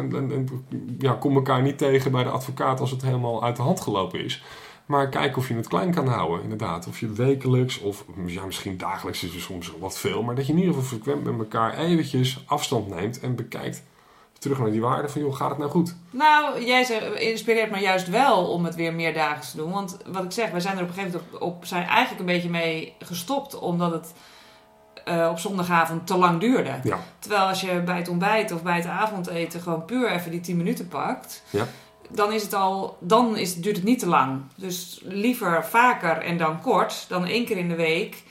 ja, kom elkaar niet tegen bij de advocaat als het helemaal uit de hand gelopen is. Maar kijk of je het klein kan houden, inderdaad. Of je wekelijks of ja, misschien dagelijks is er soms wat veel. Maar dat je in ieder geval frequent met elkaar eventjes afstand neemt en bekijkt. Terug naar die waarde van, joh, gaat het nou goed? Nou, jij inspireert me juist wel om het weer meerdaags te doen. Want wat ik zeg, wij zijn er op een gegeven moment op, op zijn eigenlijk een beetje mee gestopt. Omdat het uh, op zondagavond te lang duurde. Ja. Terwijl als je bij het ontbijt of bij het avondeten gewoon puur even die 10 minuten pakt. Ja. Dan, is het al, dan is, duurt het niet te lang. Dus liever vaker en dan kort dan één keer in de week.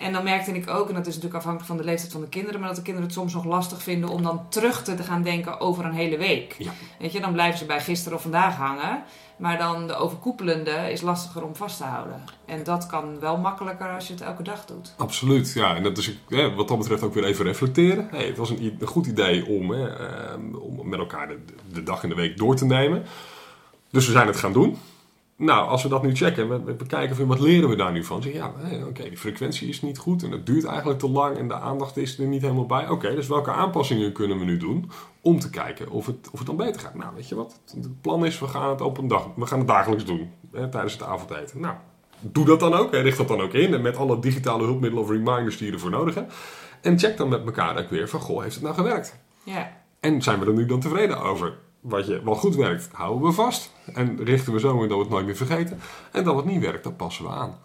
En dan merkte ik ook, en dat is natuurlijk afhankelijk van de leeftijd van de kinderen, maar dat de kinderen het soms nog lastig vinden om dan terug te gaan denken over een hele week. Ja. Weet je, dan blijven ze bij gisteren of vandaag hangen. Maar dan de overkoepelende is lastiger om vast te houden. En dat kan wel makkelijker als je het elke dag doet. Absoluut, ja. En dat is hè, wat dat betreft ook weer even reflecteren. Hey, het was een, een goed idee om, hè, om met elkaar de, de dag in de week door te nemen. Dus we zijn het gaan doen. Nou, als we dat nu checken, we, we kijken van wat leren we daar nu van? Zeg, ja, oké, okay, die frequentie is niet goed en het duurt eigenlijk te lang en de aandacht is er niet helemaal bij. Oké, okay, dus welke aanpassingen kunnen we nu doen om te kijken of het, of het dan beter gaat? Nou, weet je wat? Het plan is, we gaan het op een dag, we gaan het dagelijks doen hè, tijdens het avondeten. Nou, doe dat dan ook, hè, richt dat dan ook in en met alle digitale hulpmiddelen of reminders die je ervoor nodig hebt. En check dan met elkaar ook weer van, goh, heeft het nou gewerkt? Ja. En zijn we er nu dan tevreden over? Wat je wel goed werkt, houden we vast. En richten we zo in dat we het nooit meer vergeten. En dat wat niet werkt, dat passen we aan.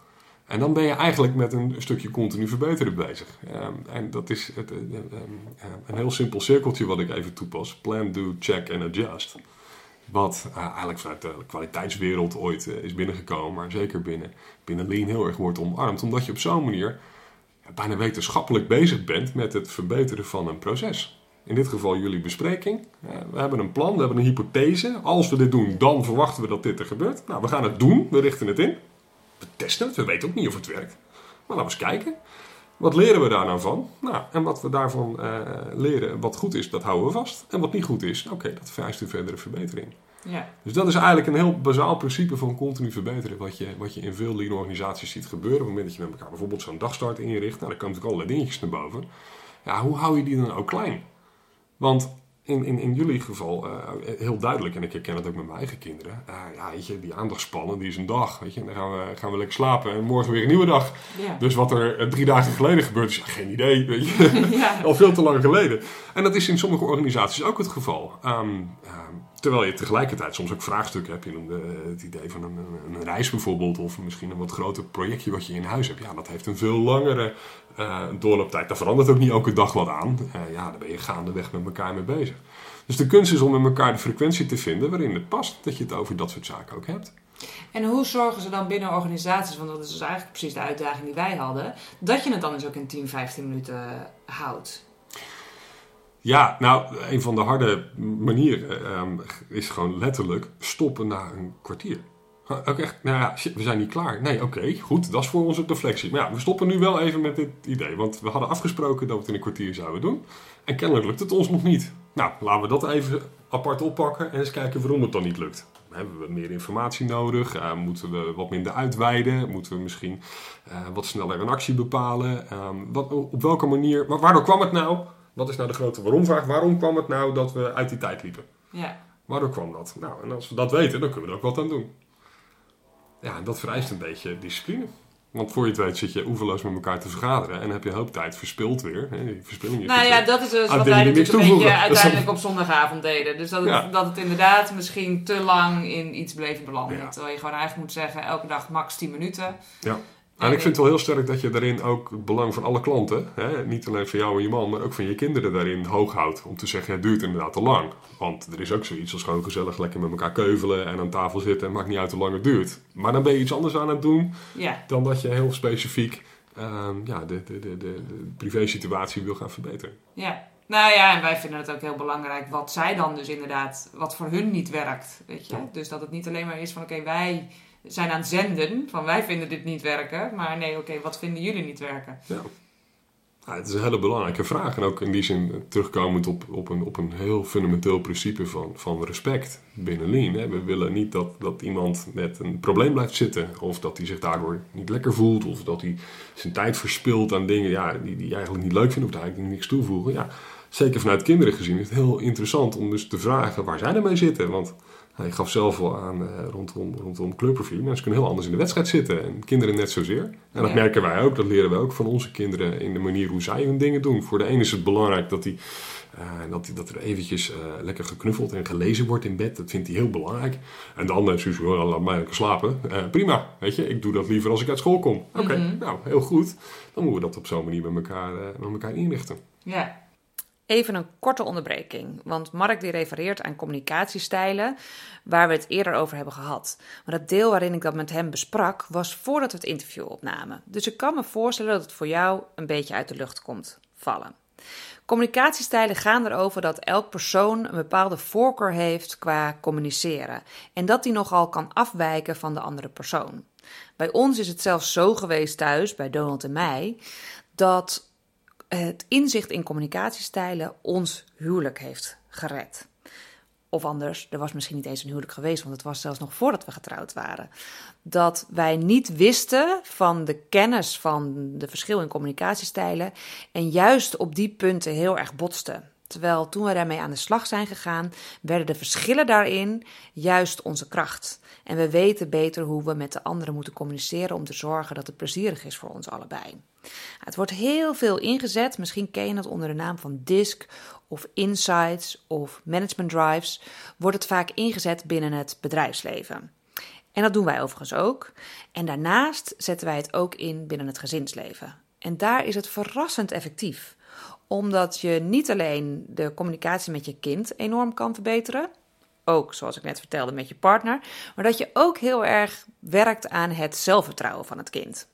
En dan ben je eigenlijk met een stukje continu verbeteren bezig. Um, en dat is het, um, um, een heel simpel cirkeltje wat ik even toepas. Plan, do, check en adjust. wat uh, eigenlijk vanuit de kwaliteitswereld ooit uh, is binnengekomen, maar zeker binnen, binnen Lean heel erg wordt omarmd. Omdat je op zo'n manier bijna wetenschappelijk bezig bent met het verbeteren van een proces. In dit geval jullie bespreking. Uh, we hebben een plan, we hebben een hypothese. Als we dit doen, dan verwachten we dat dit er gebeurt. Nou, we gaan het doen, we richten het in. We testen het, we weten ook niet of het werkt. Maar laten we eens kijken. Wat leren we daar nou van? Nou, en wat we daarvan uh, leren, wat goed is, dat houden we vast. En wat niet goed is, oké, okay, dat vereist een verdere verbetering. Ja. Dus dat is eigenlijk een heel bazaal principe van continu verbeteren. Wat je, wat je in veel lean organisaties ziet gebeuren. Op het moment dat je met elkaar bijvoorbeeld zo'n dagstart inricht. Nou, dan komen natuurlijk allerlei dingetjes naar boven. Ja, hoe hou je die dan ook klein? Want in, in, in jullie geval uh, heel duidelijk, en ik herken het ook met mijn eigen kinderen. Uh, ja, weet je, die aandachtspannen, die is een dag. Weet je, en dan gaan we, gaan we lekker slapen en morgen weer een nieuwe dag. Ja. Dus wat er drie dagen geleden gebeurd is, geen idee. Weet je, Ja. al veel te lang geleden. En dat is in sommige organisaties ook het geval. Ehm, ehm, terwijl je tegelijkertijd soms ook vraagstukken hebt. Je noemde eh, het idee van een, een, een reis bijvoorbeeld, of misschien een wat groter projectje wat je in huis hebt. Ja, dat heeft een veel langere uh, doorlooptijd. Daar verandert ook niet elke dag wat aan. Uh, ja, daar ben je gaandeweg met elkaar mee bezig. Dus de kunst is om met elkaar de frequentie te vinden waarin het past dat je het over dat soort zaken ook hebt. En hoe zorgen ze dan binnen organisaties, want dat is dus eigenlijk precies de uitdaging die wij hadden, dat je het dan dus ook in 10, 15 minuten houdt? Ja, nou, een van de harde manieren um, is gewoon letterlijk stoppen na een kwartier. Ook echt, nou ja, shit, we zijn niet klaar. Nee, oké, okay, goed, dat is voor onze deflectie. Maar ja, we stoppen nu wel even met dit idee. Want we hadden afgesproken dat we het in een kwartier zouden doen. En kennelijk lukt het ons nog niet. Nou, laten we dat even apart oppakken en eens kijken waarom het dan niet lukt. Hebben we meer informatie nodig? Uh, moeten we wat minder uitweiden? Moeten we misschien uh, wat sneller een actie bepalen? Um, wat, op welke manier? Waardoor kwam het nou? Wat is nou de grote waarom-vraag? Waarom kwam het nou dat we uit die tijd liepen? Ja. Waardoor kwam dat? Nou, en als we dat weten, dan kunnen we er ook wat aan doen. Ja, dat vereist een beetje discipline. Want voor je het weet zit je oeverloos met elkaar te vergaderen en heb je een hoop tijd verspild weer. Hè? Die verspilling is nou ja, dat is dus wat wij natuurlijk een beetje uiteindelijk op zondagavond deden. Dus dat het, ja. dat het inderdaad misschien te lang in iets bleef belanden. Ja. Terwijl je gewoon eigenlijk moet zeggen, elke dag max 10 minuten. Ja. En ik vind het wel heel sterk dat je daarin ook het belang van alle klanten, hè, niet alleen van jou en je man, maar ook van je kinderen daarin hoog houdt. Om te zeggen, het duurt inderdaad te lang. Want er is ook zoiets als gewoon gezellig lekker met elkaar keuvelen en aan tafel zitten. En maakt niet uit hoe lang het duurt. Maar dan ben je iets anders aan het doen ja. dan dat je heel specifiek um, ja, de, de, de, de, de privé-situatie wil gaan verbeteren. Ja. Nou ja, en wij vinden het ook heel belangrijk wat zij dan dus inderdaad, wat voor hun niet werkt. Weet je? Ja. Dus dat het niet alleen maar is van oké, okay, wij zijn aan het zenden van wij vinden dit niet werken. Maar nee, oké, wat vinden jullie niet werken? Ja. het is een hele belangrijke vraag. En ook in die zin terugkomend op, op, een, op een heel fundamenteel principe van, van respect binnen Lean. We willen niet dat, dat iemand met een probleem blijft zitten. Of dat hij zich daardoor niet lekker voelt. Of dat hij zijn tijd verspilt aan dingen ja, die hij eigenlijk niet leuk vindt. Of daar eigenlijk niks toevoegen. Ja, zeker vanuit kinderen gezien is het heel interessant om dus te vragen waar zij ermee zitten. Want hij gaf zelf wel aan uh, rondom, rondom kleurprofiel. Mensen kunnen heel anders in de wedstrijd zitten. En kinderen net zozeer. En dat Ja. merken wij ook. Dat leren wij ook van onze kinderen in de manier hoe zij hun dingen doen. Voor de ene is het belangrijk dat, hij, eh, dat, hij- dat er eventjes eh, lekker geknuffeld en gelezen wordt in bed. Dat vindt hij heel belangrijk. En de ander is dus, "Oh, laat mij lekker slapen. Prima, weet je. Ik doe dat liever als ik uit school kom. Oké, Mhm. nou, heel goed. Dan moeten we dat op zo'n manier met elkaar, met elkaar inrichten. Ja. Even een korte onderbreking, want Mark die refereert aan communicatiestijlen waar we het eerder over hebben gehad. Maar dat deel waarin ik dat met hem besprak was voordat we het interview opnamen. Dus ik kan me voorstellen dat het voor jou een beetje uit de lucht komt vallen. Communicatiestijlen gaan erover dat elk persoon een bepaalde voorkeur heeft qua communiceren en dat die nogal kan afwijken van de andere persoon. Bij ons is het zelfs zo geweest thuis, bij Donald en mij, dat het inzicht in communicatiestijlen ons huwelijk heeft gered. Of anders, er was misschien niet eens een huwelijk geweest, want het was zelfs nog voordat we getrouwd waren. Dat wij niet wisten van de kennis van de verschil in communicatiestijlen en juist op die punten heel erg botsten. Terwijl toen we daarmee aan de slag zijn gegaan, werden de verschillen daarin juist onze kracht. En we weten beter hoe we met de anderen moeten communiceren om te zorgen dat het plezierig is voor ons allebei. Het wordt heel veel ingezet. Misschien ken je het onder de naam van DISC of Insights of Management Drives. Wordt het vaak ingezet binnen het bedrijfsleven. En dat doen wij overigens ook. En daarnaast zetten wij het ook in binnen het gezinsleven. En daar is het verrassend effectief. Omdat je niet alleen de communicatie met je kind enorm kan verbeteren. ook, zoals ik net vertelde, met je partner. Maar dat je ook heel erg werkt aan het zelfvertrouwen van het kind.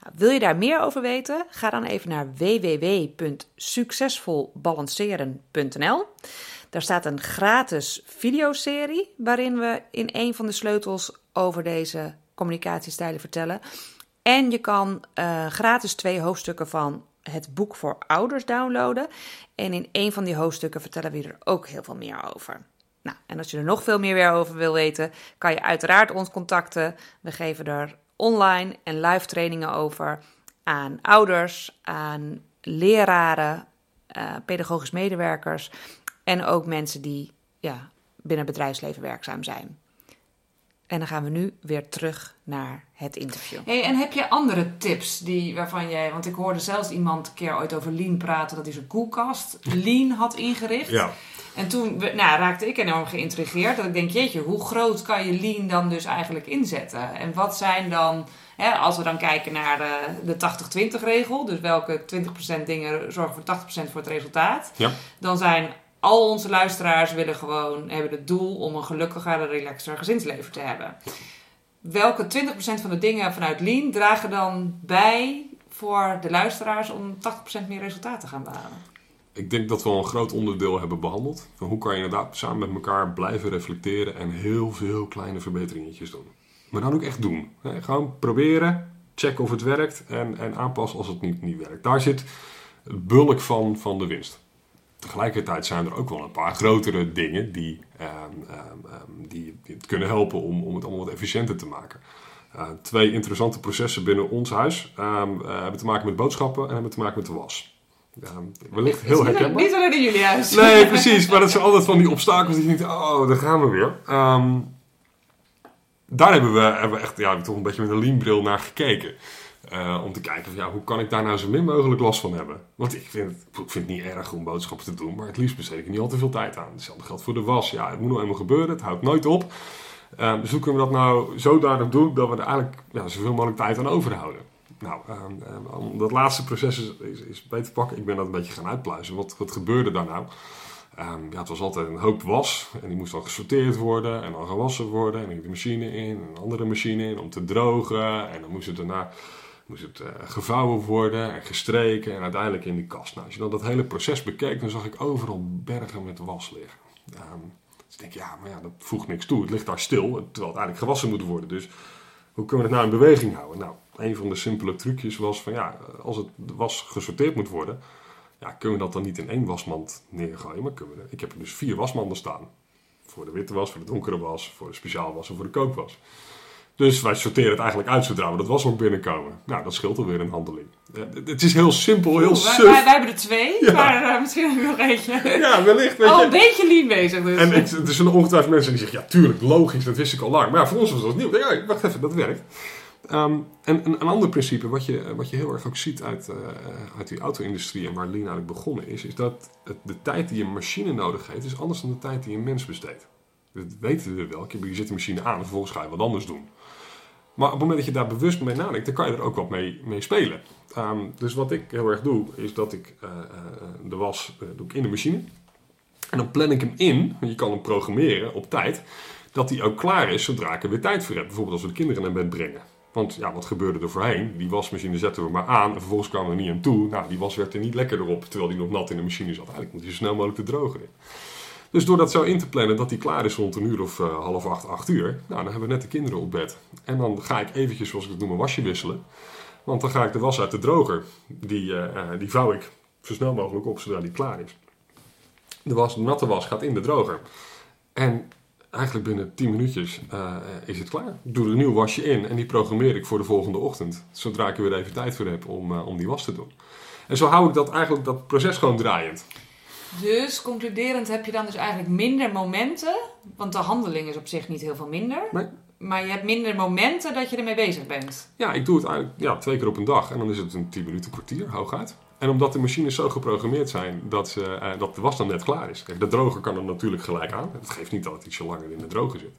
Nou, wil je daar meer over weten? Ga dan even naar www.succesvolbalanceren.nl. Daar staat een gratis videoserie waarin we in een van de sleutels over deze communicatiestijlen vertellen. En je kan uh, gratis twee hoofdstukken van het boek voor ouders downloaden. En in een van die hoofdstukken vertellen we er ook heel veel meer over. Nou, en als je er nog veel meer over wil weten, kan je uiteraard ons contacten. We geven er online en live trainingen over aan ouders, aan leraren, uh, pedagogisch medewerkers en ook mensen die ja, binnen het bedrijfsleven werkzaam zijn. En dan gaan we nu weer terug naar het interview. Hey, en heb je andere tips die, waarvan jij... Want ik hoorde zelfs iemand een keer ooit over Lean praten... dat hij zijn koelkast Lean had ingericht. Ja. En toen nou, raakte ik enorm geïntrigeerd. Dat ik denk, jeetje, hoe groot kan je Lean dan dus eigenlijk inzetten? En wat zijn dan... Hè, als we dan kijken naar de, de 80-20 regel... dus welke 20% dingen zorgen voor 80% voor het resultaat... Ja. dan zijn al onze luisteraars willen gewoon, hebben het doel om een gelukkiger en relaxter gezinsleven te hebben. Welke 20% van de dingen vanuit Lean dragen dan bij voor de luisteraars om 80% meer resultaat te gaan behalen? Ik denk dat we al een groot onderdeel hebben behandeld. Van hoe kan je inderdaad samen met elkaar blijven reflecteren en heel veel kleine verbeteringetjes doen. Maar dan ook echt doen. Gewoon proberen, checken of het werkt en, en aanpassen als het niet, niet werkt. Daar zit het bulk van, van de winst. Tegelijkertijd zijn er ook wel een paar grotere dingen die, ehm, ehm, ehm, die, die, het kunnen helpen om, om het allemaal wat efficiënter te maken. Uh, twee interessante processen binnen ons huis uh, hebben te maken met boodschappen en hebben te maken met de was. wellicht heel herkenbaar. Niet alleen in jullie huis. Nee, precies. Maar dat zijn altijd van die obstakels die je denkt, oh, daar gaan we weer. daar hebben we, hebben we echt ja, toch een beetje met een leanbril naar gekeken. Uh, om te kijken van, ja, hoe kan ik daar nou zo min mogelijk last van hebben. Want ik vind, het, ik vind niet erg om boodschappen te doen, maar het liefst besteed ik niet al te veel tijd aan. Hetzelfde geldt voor de was. Ja, het moet nou eenmaal gebeuren, het houdt nooit op. Uh, dus hoe kunnen we dat nou zodanig doen dat we er eigenlijk ja, zoveel mogelijk tijd aan overhouden? Nou, uh, om dat laatste proces is, is, beter te pakken. Ik ben dat een beetje gaan uitpluizen. Wat, wat gebeurde daar nou? Um, ja, het was altijd een hoop was en die moest dan gesorteerd worden en dan gewassen worden. En dan ging de machine in, een andere machine in om te drogen. En dan moest het daarna moest het uh, gevouwen worden en gestreken en uiteindelijk in die kast. Nou, als je dan dat hele proces bekeek, dan zag ik overal bergen met was liggen. Um, dus ik denk, ja, maar ja, dat voegt niks toe. Het ligt daar stil, terwijl het eigenlijk gewassen moet worden. Dus hoe kunnen we het nou in beweging houden? Nou, een van de simpele trucjes was van, ja, als het was gesorteerd moet worden, ja, kunnen we dat dan niet in één wasmand neergooien? Maar kunnen we ik heb er dus vier wasmanden staan. Voor de witte was, voor de donkere was, voor de speciaal was en voor de kookwas. Dus wij sorteren het eigenlijk uit zodra we dat was ook binnenkomen. Nou, dat scheelt alweer een handeling. het is heel simpel, heel suf. Wij, wij, hebben er twee, maar uh, misschien nog eentje. Ja, wellicht. Al een beetje lean bezig dus. En ik, er zullen ongetwijfeld mensen die zeggen, ja tuurlijk, logisch, dat wist ik al lang. Maar ja, voor ons was dat nieuw. Ja, wacht even, dat werkt. Um, en een, een, ander principe, wat je, wat je heel erg ook ziet uit, uh, uit die auto-industrie en waar Lean eigenlijk begonnen is, is dat het, de tijd die een machine nodig heeft, is anders dan de tijd die een mens besteedt. Dat weten we wel. Je zet de machine aan en vervolgens ga je wat anders doen. Maar op het moment dat je daar bewust mee nadenkt, dan kan je er ook wat mee, spelen. Um, dus wat ik heel erg doe, is dat ik uh, de was uh, doe ik in de machine. En dan plan ik hem in, want je kan hem programmeren op tijd, dat hij ook klaar is zodra ik er weer tijd voor heb. Bijvoorbeeld als we de kinderen naar bed brengen. Want ja, wat gebeurde er voorheen? Die wasmachine zetten we maar aan en vervolgens kwamen we er niet aan toe. Nou, die was werd er niet lekker op, terwijl die nog nat in de machine zat. Eigenlijk moet hij zo snel mogelijk te drogen in. Dus door dat zo in te plannen dat die klaar is rond een uur of uh, half acht, acht uur, nou, dan hebben we net de kinderen op bed. En dan ga ik eventjes, zoals ik het noem, een wasje wisselen. Want dan ga ik de was uit de droger, die, uh, die vouw ik zo snel mogelijk op zodra die klaar is. De, was, natte was gaat in de droger. En eigenlijk binnen 10 minuutjes is het klaar. Ik doe er een nieuw wasje in en die programmeer ik voor de volgende ochtend. Zodra ik er weer even tijd voor heb om, om die was te doen. En zo hou ik dat, eigenlijk, dat proces gewoon draaiend. Dus concluderend heb je dan dus eigenlijk minder momenten, want de handeling is op zich niet heel veel minder. Nee. Maar je hebt minder momenten dat je ermee bezig bent. Ja, ik doe het eigenlijk ja, twee keer op een dag en dan is het een 10 minuten kwartier, hooguit. En omdat de machines zo geprogrammeerd zijn dat, ze, uh, dat de was dan net klaar is. Kijk, de droger kan er natuurlijk gelijk aan. Dat geeft niet dat het ietsje langer in de droger zit.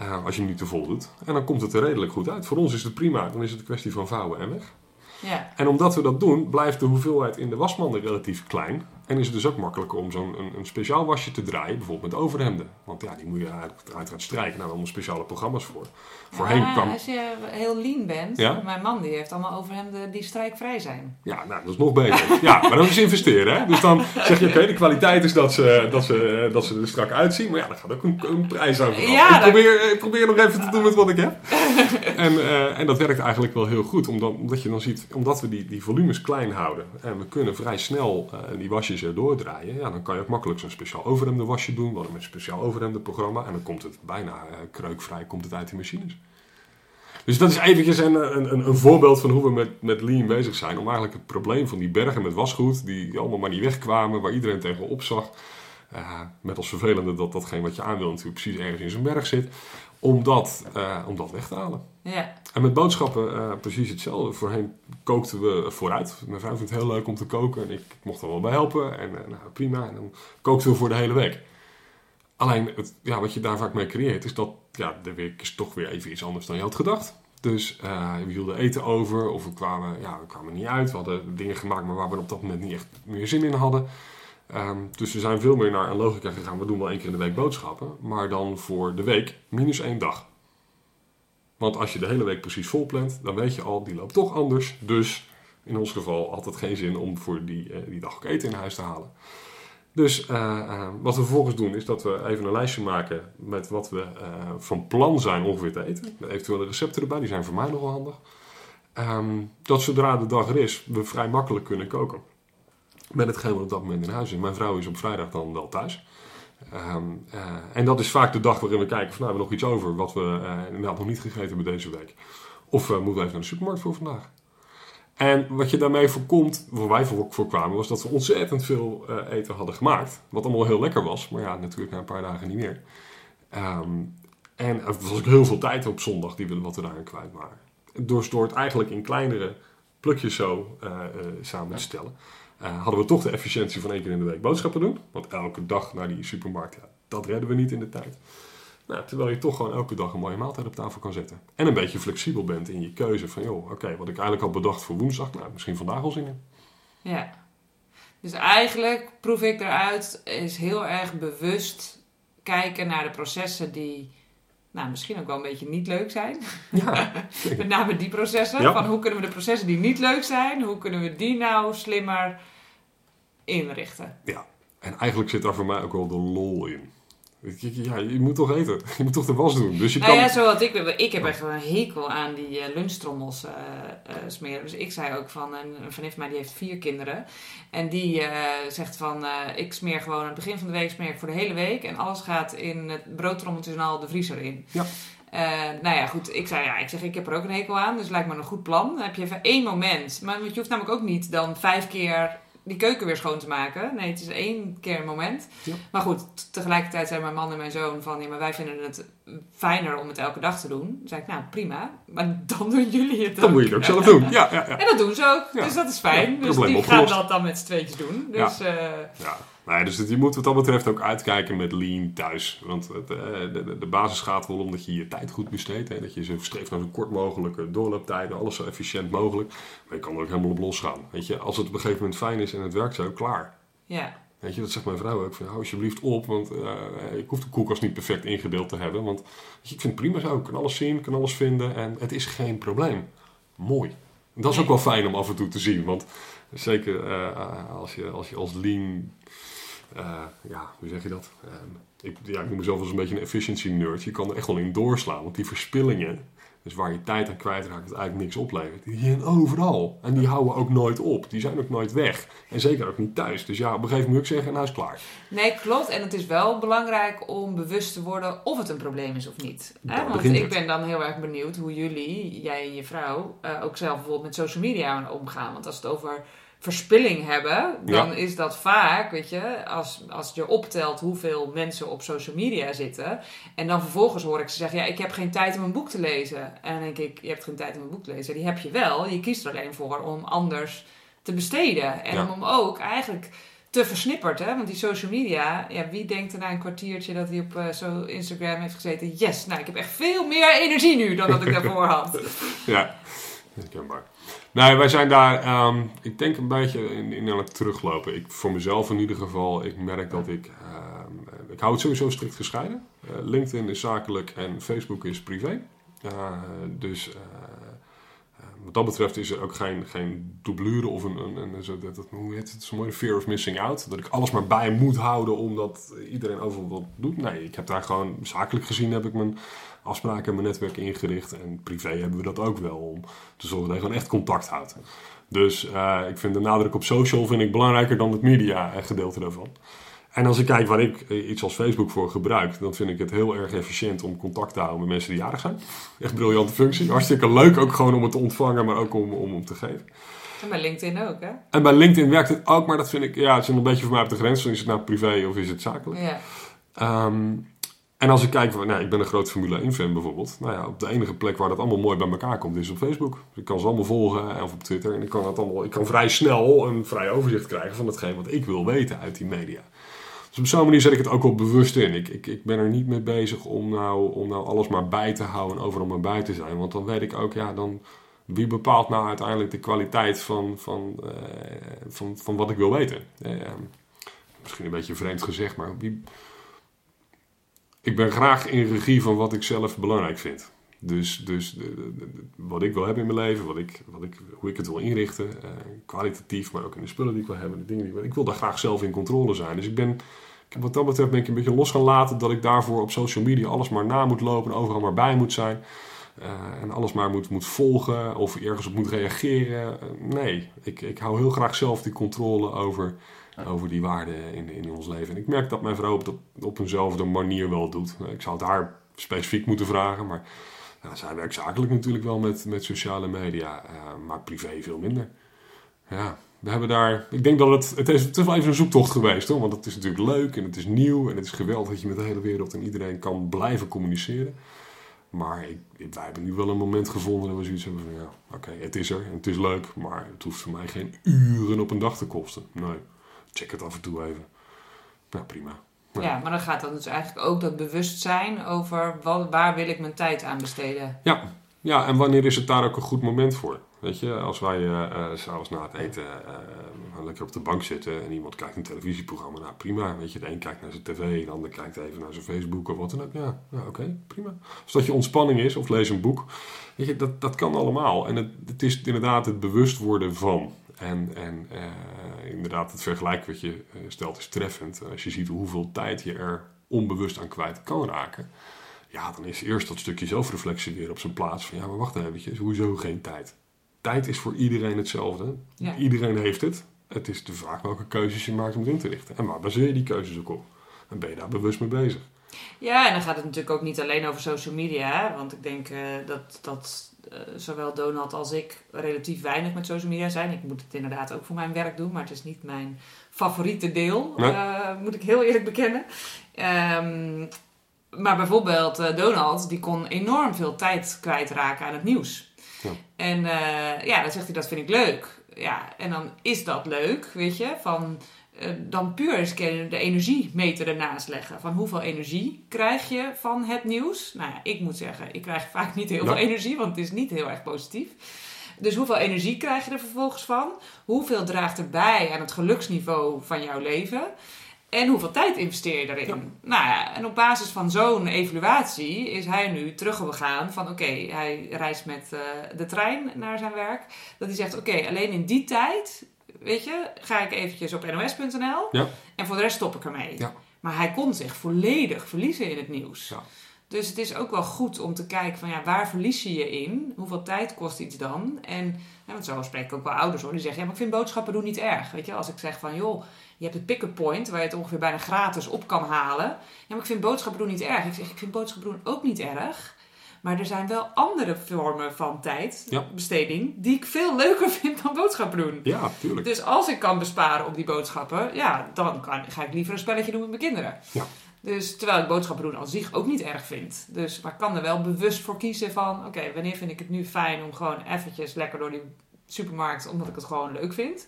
Uh, als je hem niet te vol doet. En dan komt het er redelijk goed uit. Voor ons is het prima. Dan is het een kwestie van vouwen en weg. Ja. En omdat we dat doen, blijft de hoeveelheid in de wasmanden relatief klein. En is het dus ook makkelijker om zo'n een, een speciaal wasje te draaien, bijvoorbeeld met overhemden. Want ja, die moet je uiteraard strijken. Nou, allemaal speciale programma's voor. Voorheen Ja, kwam... Als je heel lean bent, Ja? mijn man die heeft allemaal overhemden die strijkvrij zijn. Ja, nou, dat is nog beter. ja, maar dat is investeren, hè. Dus dan zeg je, oké, de kwaliteit is dat ze, dat, ze, dat ze er strak uitzien. Maar ja, daar gaat ook een, een prijs over. Ja, ik, dat- probeer, ik probeer nog even te doen met wat ik heb. en, eh, en dat werkt eigenlijk wel heel goed. Omdat, omdat je dan ziet, omdat we die, die volumes klein houden. En we kunnen vrij snel eh, die wasjes erdoor draaien. Ja, dan kan je ook makkelijk zo'n speciaal overhemden wasje doen. Hadden een speciaal overhemden programma. En dan komt het bijna eh, kreukvrij komt het uit die machines. Dus dat is eventjes een, een, een, een voorbeeld van hoe we met, met lean bezig zijn. Om eigenlijk het probleem van die bergen met wasgoed, die allemaal maar niet wegkwamen, waar iedereen tegen opzag. eh, met als vervelende dat datgene wat je aan wil natuurlijk precies ergens in zijn berg zit. Om dat, eh, om dat weg te halen. En met boodschappen eh, precies hetzelfde. Voorheen kookten we vooruit. Mijn vrouw vindt het heel leuk om te koken. En ik, ik mocht er wel bij helpen. En eh, nou, prima. En dan kookten we voor de hele week. Alleen, het, ja, wat je daar vaak mee creëert, is dat ja, de week is toch weer even iets anders dan je had gedacht. Dus eh, we hielden eten over, of we kwamen, ja, we kwamen niet uit. We hadden dingen gemaakt, maar waar we op dat moment niet echt meer zin in hadden. Ehm, dus we zijn veel meer naar een logica gegaan. We doen wel één keer in de week boodschappen, maar dan voor de week minus één dag. Want als je de hele week precies vol plant, dan weet je al, die loopt toch anders. Dus in ons geval had het geen zin om voor die, eh, die dag ook eten in huis te halen. Dus eh, eh, wat we vervolgens doen, is dat we even een lijstje maken met wat we van plan zijn ongeveer te eten. Met eventuele recepten erbij, die zijn voor mij nogal handig. Ehm, dat zodra de dag er is, we vrij makkelijk kunnen koken. Met hetgeen wat op dat moment in huis is. Mijn vrouw is op vrijdag dan wel thuis. Ehm, eh, en dat is vaak de dag waarin we kijken van nou, we hebben nog iets over wat we eh, inderdaad nog niet gegeten hebben deze week. Of eh, moeten we even naar de supermarkt voor vandaag. En wat je daarmee voorkomt, waar wij voor, voor kwamen, was dat we ontzettend veel eten hadden gemaakt. Wat allemaal heel lekker was, maar ja, natuurlijk na een paar dagen niet meer. Ehm, en er was ook heel veel tijd op zondag die we, wat we daarin kwijt waren. Dus door het eigenlijk in kleinere plukjes zo samen te stellen, eh, hadden we toch de efficiëntie van één keer in de week boodschappen doen. Want elke dag naar die supermarkt, ja, dat redden we niet in de tijd. Nou, terwijl je toch gewoon elke dag een mooie maaltijd op tafel kan zetten. En een beetje flexibel bent in je keuze van, joh, oké, wat ik eigenlijk had bedacht voor woensdag, nou, misschien vandaag al zin in. ja. Dus eigenlijk proef ik eruit, is heel erg bewust kijken naar de processen die nou, misschien ook wel een beetje niet leuk zijn. Ja, Met name die processen. Ja. Van hoe kunnen we de processen die niet leuk zijn, hoe kunnen we die nou slimmer inrichten? ja. En eigenlijk zit daar voor mij ook wel de lol in. Ja, je moet toch eten. Je moet toch de was doen. Dus je Nou kan... ja, zo had ik. Ik heb echt een hekel aan die eh, lunchtrommels eh, smeren. Dus ik zei ook van een, vriendin van mij die heeft vier kinderen. En die zegt van ik smeer gewoon aan het begin van de week smeer ik voor de hele week. En alles gaat in het broodtrommeltje en al de vriezer in. Ja. Nou ja, goed. Ik zei ja, ik zeg ik heb er ook een hekel aan. Dus lijkt me een goed plan. Dan heb je even één moment. Maar je hoeft namelijk ook niet dan vijf keer die keuken weer schoon te maken. Nee, het is één keer een moment. Ja. Maar goed, tegelijkertijd zijn mijn man en mijn zoon van... Ja, maar wij vinden het fijner om het elke dag te doen. Dan zei ik, nou prima. Maar dan doen jullie het Dan ook. moet je het ook zelf doen. Ja, ja, ja. En dat doen ze ook. Ja. Dus dat is fijn. Ja, dus die gaan dat dan met z'n tweetjes doen. Ja. Dus ja. Nee, dus het- je moet wat dat betreft ook uitkijken met lean thuis. Want het, eh, de, de, basis gaat wel om dat je je tijd goed besteedt. Hè? Dat je zo streeft naar zo kort mogelijke doorlooptijden. Alles zo efficiënt mogelijk. Maar je kan er ook helemaal op losgaan. Weet je, als het op een gegeven moment fijn is en het werkt zo, klaar. ja. Weet je, dat zegt mijn vrouw ook. Van, hou alsjeblieft op, want eh, ik hoef de koelkast niet perfect ingedeeld te hebben. Want weet je, ik vind het prima zo. Ik kan alles zien, ik kan alles vinden en het is geen probleem. Mooi. En dat is ook wel fijn om af en toe te zien. Want zeker eh, als, je, als je als lean... eh, ja, hoe zeg je dat? Eh, ik, ja, ik noem mezelf als een beetje een efficiency nerd. Je kan er echt wel in doorslaan. Want die verspillingen, dus waar je tijd aan kwijtraakt, het eigenlijk niks oplevert, die zijn overal. En die houden ook nooit op. Die zijn ook nooit weg. En zeker ook niet thuis. Dus ja, op een gegeven moment moet ik zeggen, nou is klaar. Nee, klopt. En het is wel belangrijk om bewust te worden of het een probleem is of niet. Hè? Want ik het. ben dan heel erg benieuwd hoe jullie, jij en je vrouw, eh, ook zelf bijvoorbeeld met social media omgaan. Want als het over verspilling hebben, dan Ja. is dat vaak, weet je, als, als je optelt hoeveel mensen op social media zitten. En dan vervolgens hoor ik ze zeggen, ja, ik heb geen tijd om een boek te lezen. En dan denk ik, je hebt geen tijd om een boek te lezen. Die heb je wel. Je kiest er alleen voor om anders te besteden. En Ja. om ook eigenlijk te versnipperd, hè? Want die social media, ja, wie denkt er na een kwartiertje dat hij op eh, zo Instagram heeft gezeten? Yes, nou, ik heb echt veel meer energie nu dan dat ik daarvoor had. Ja, herkenbaar. Nee, wij zijn daar, ehm, ik denk een beetje in, aan het teruglopen. Ik, voor mezelf in ieder geval, ik merk dat ik, ehm, ik hou het sowieso strikt gescheiden. Uh, LinkedIn is zakelijk en Facebook is privé. Uh, dus uh, wat dat betreft is er ook geen, geen of een, een, een zo, dat, hoe heet het, zo mooi, fear of missing out. Dat ik alles maar bij moet houden omdat iedereen overal wat doet. Nee, ik heb daar gewoon zakelijk gezien heb ik mijn afspraken en mijn netwerk ingericht. En privé hebben we dat ook wel om te zorgen dat je gewoon echt contact houdt. Dus uh, ik vind de nadruk op social vind ik belangrijker dan het media gedeelte daarvan. En als ik kijk waar ik iets als Facebook voor gebruik, dan vind ik het heel erg efficiënt om contact te houden met mensen die jarig zijn. Echt briljante functie. Hartstikke leuk ook gewoon om het te ontvangen, maar ook om, om, om te geven. En bij LinkedIn ook, hè? En bij LinkedIn werkt het ook, maar dat vind ik, ja, het is een beetje voor mij op de grens. Is het nou privé of is het zakelijk? Ja. Um, en als ik kijk, nou, ik ben een groot Formule 1 fan bijvoorbeeld. Nou ja, op de enige plek waar dat allemaal mooi bij elkaar komt is op Facebook. Dus ik kan ze allemaal volgen of op Twitter. En ik kan, dat allemaal, ik kan vrij snel een vrij overzicht krijgen van hetgeen wat ik wil weten uit die media. Dus op zo'n manier zet ik het ook wel bewust in. Ik, ik, ik ben er niet mee bezig om nou, om nou alles maar bij te houden en overal maar bij te zijn. Want dan weet ik ook, ja, dan, wie bepaalt nou uiteindelijk de kwaliteit van, van, uh, van, van wat ik wil weten? Uh, misschien een beetje vreemd gezegd, maar wie, ik ben graag in regie van wat ik zelf belangrijk vind. Dus, dus de, wat ik wil hebben in mijn leven, wat ik, wat ik, hoe ik het wil inrichten, uh, kwalitatief, maar ook in de spullen die ik wil hebben, de dingen die ik wil. Ik wil daar graag zelf in controle zijn. Dus ik ben, wat dat betreft ben ik een beetje los gaan laten dat ik daarvoor op social media alles maar na moet lopen, overal maar bij moet zijn. Uh, en alles maar moet, moet volgen of ergens op moet reageren. Uh, nee, ik, ik hou heel graag zelf die controle over over die waarden in, in ons leven. En ik merk dat mijn vrouw op, op eenzelfde manier wel doet. Ik zou het haar specifiek moeten vragen, maar ja, zij werkt zakelijk natuurlijk wel met, met sociale media, uh, maar privé veel minder. Ja, we hebben daar. Ik denk dat het. Het is, het wel even een zoektocht geweest hoor. Want het is natuurlijk leuk en het is nieuw en het is geweldig dat je met de hele wereld en iedereen kan blijven communiceren. Maar ik, wij hebben nu wel een moment gevonden dat we zoiets hebben van ja, oké, het is er en het is leuk, maar het hoeft voor mij geen uren op een dag te kosten. Nee check het af en toe even. Nou, prima. Ja, maar dan gaat dan dus eigenlijk ook dat bewustzijn over wat, waar wil ik mijn tijd aan besteden. Ja. ja, en wanneer is het daar ook een goed moment voor? Weet je, als wij uh, s'avonds na het eten uh, lekker op de bank zitten en iemand kijkt een televisieprogramma, nou prima. Weet je, de een kijkt naar zijn tv, de ander kijkt even naar zijn Facebook of wat dan ook. Ja, ja oké, prima. Als dat je ontspanning is of lees een boek, weet je, dat, dat kan allemaal. En het, het is inderdaad het bewust worden van. En, en uh, inderdaad, het vergelijk wat je uh, stelt is treffend. Als je ziet hoeveel tijd je er onbewust aan kwijt kan raken, ja, dan is eerst dat stukje zelfreflectie weer op zijn plaats. Van ja, maar wacht even, hoezo geen tijd? Tijd is voor iedereen hetzelfde. Ja. Iedereen heeft het. Het is de vraag welke keuzes je maakt om het in te richten. En waar baseer je die keuzes ook op? En ben je daar bewust mee bezig? Ja, en dan gaat het natuurlijk ook niet alleen over social media. Hè? Want ik denk uh, dat, dat uh, zowel Donald als ik relatief weinig met social media zijn. Ik moet het inderdaad ook voor mijn werk doen, maar het is niet mijn favoriete deel, nee. uh, moet ik heel eerlijk bekennen. Um, maar bijvoorbeeld Donald, die kon enorm veel tijd kwijtraken aan het nieuws. Ja. En ja, dan zegt hij, dat vind ik leuk. Ja, en dan is dat leuk, weet je, van eh, dan puur eens de energiemeter ernaast leggen. Van hoeveel energie krijg je van het nieuws? Nou ja, ik moet zeggen, ik krijg vaak niet heel veel energie, want het is niet heel erg positief. Dus hoeveel energie krijg je er vervolgens van? Hoeveel draagt er bij aan het geluksniveau van jouw leven? En hoeveel tijd investeer je? Ja. Nou ja, en op basis van zo'n evaluatie is hij nu teruggegaan van oké, okay, hij reist met uh, de trein naar zijn werk. Dat hij zegt oké, okay, alleen in die tijd weet je, ga ik eventjes op nos.nl ja. en voor de rest stop ik ermee. Ja. Maar hij kon zich volledig verliezen in het nieuws. Ja. Dus het is ook wel goed om te kijken van ja, waar verlies je je in? Hoeveel tijd kost iets dan? En ja, want zo spreek ik ook wel ouders hoor. Die zeggen, ja, maar ik vind boodschappen doen niet erg. Weet je, als ik zeg van joh, je hebt het pick-up point waar je het ongeveer bijna gratis op kan halen. Ja, maar ik vind boodschappen doen niet erg. Ik zeg, ik vind boodschappen doen ook niet erg. Maar er zijn wel andere vormen van tijdbesteding die ik veel leuker vind dan boodschappen doen. Ja, tuurlijk. Dus als ik kan besparen op die boodschappen, ja, dan kan, ga ik liever een spelletje doen met mijn kinderen. Ja. Dus terwijl ik boodschappen doen als zich ook niet erg vind. Dus, maar ik kan er wel bewust voor kiezen van, oké, wanneer vind ik het nu fijn om gewoon eventjes lekker door die supermarkt, omdat ik het gewoon leuk vind.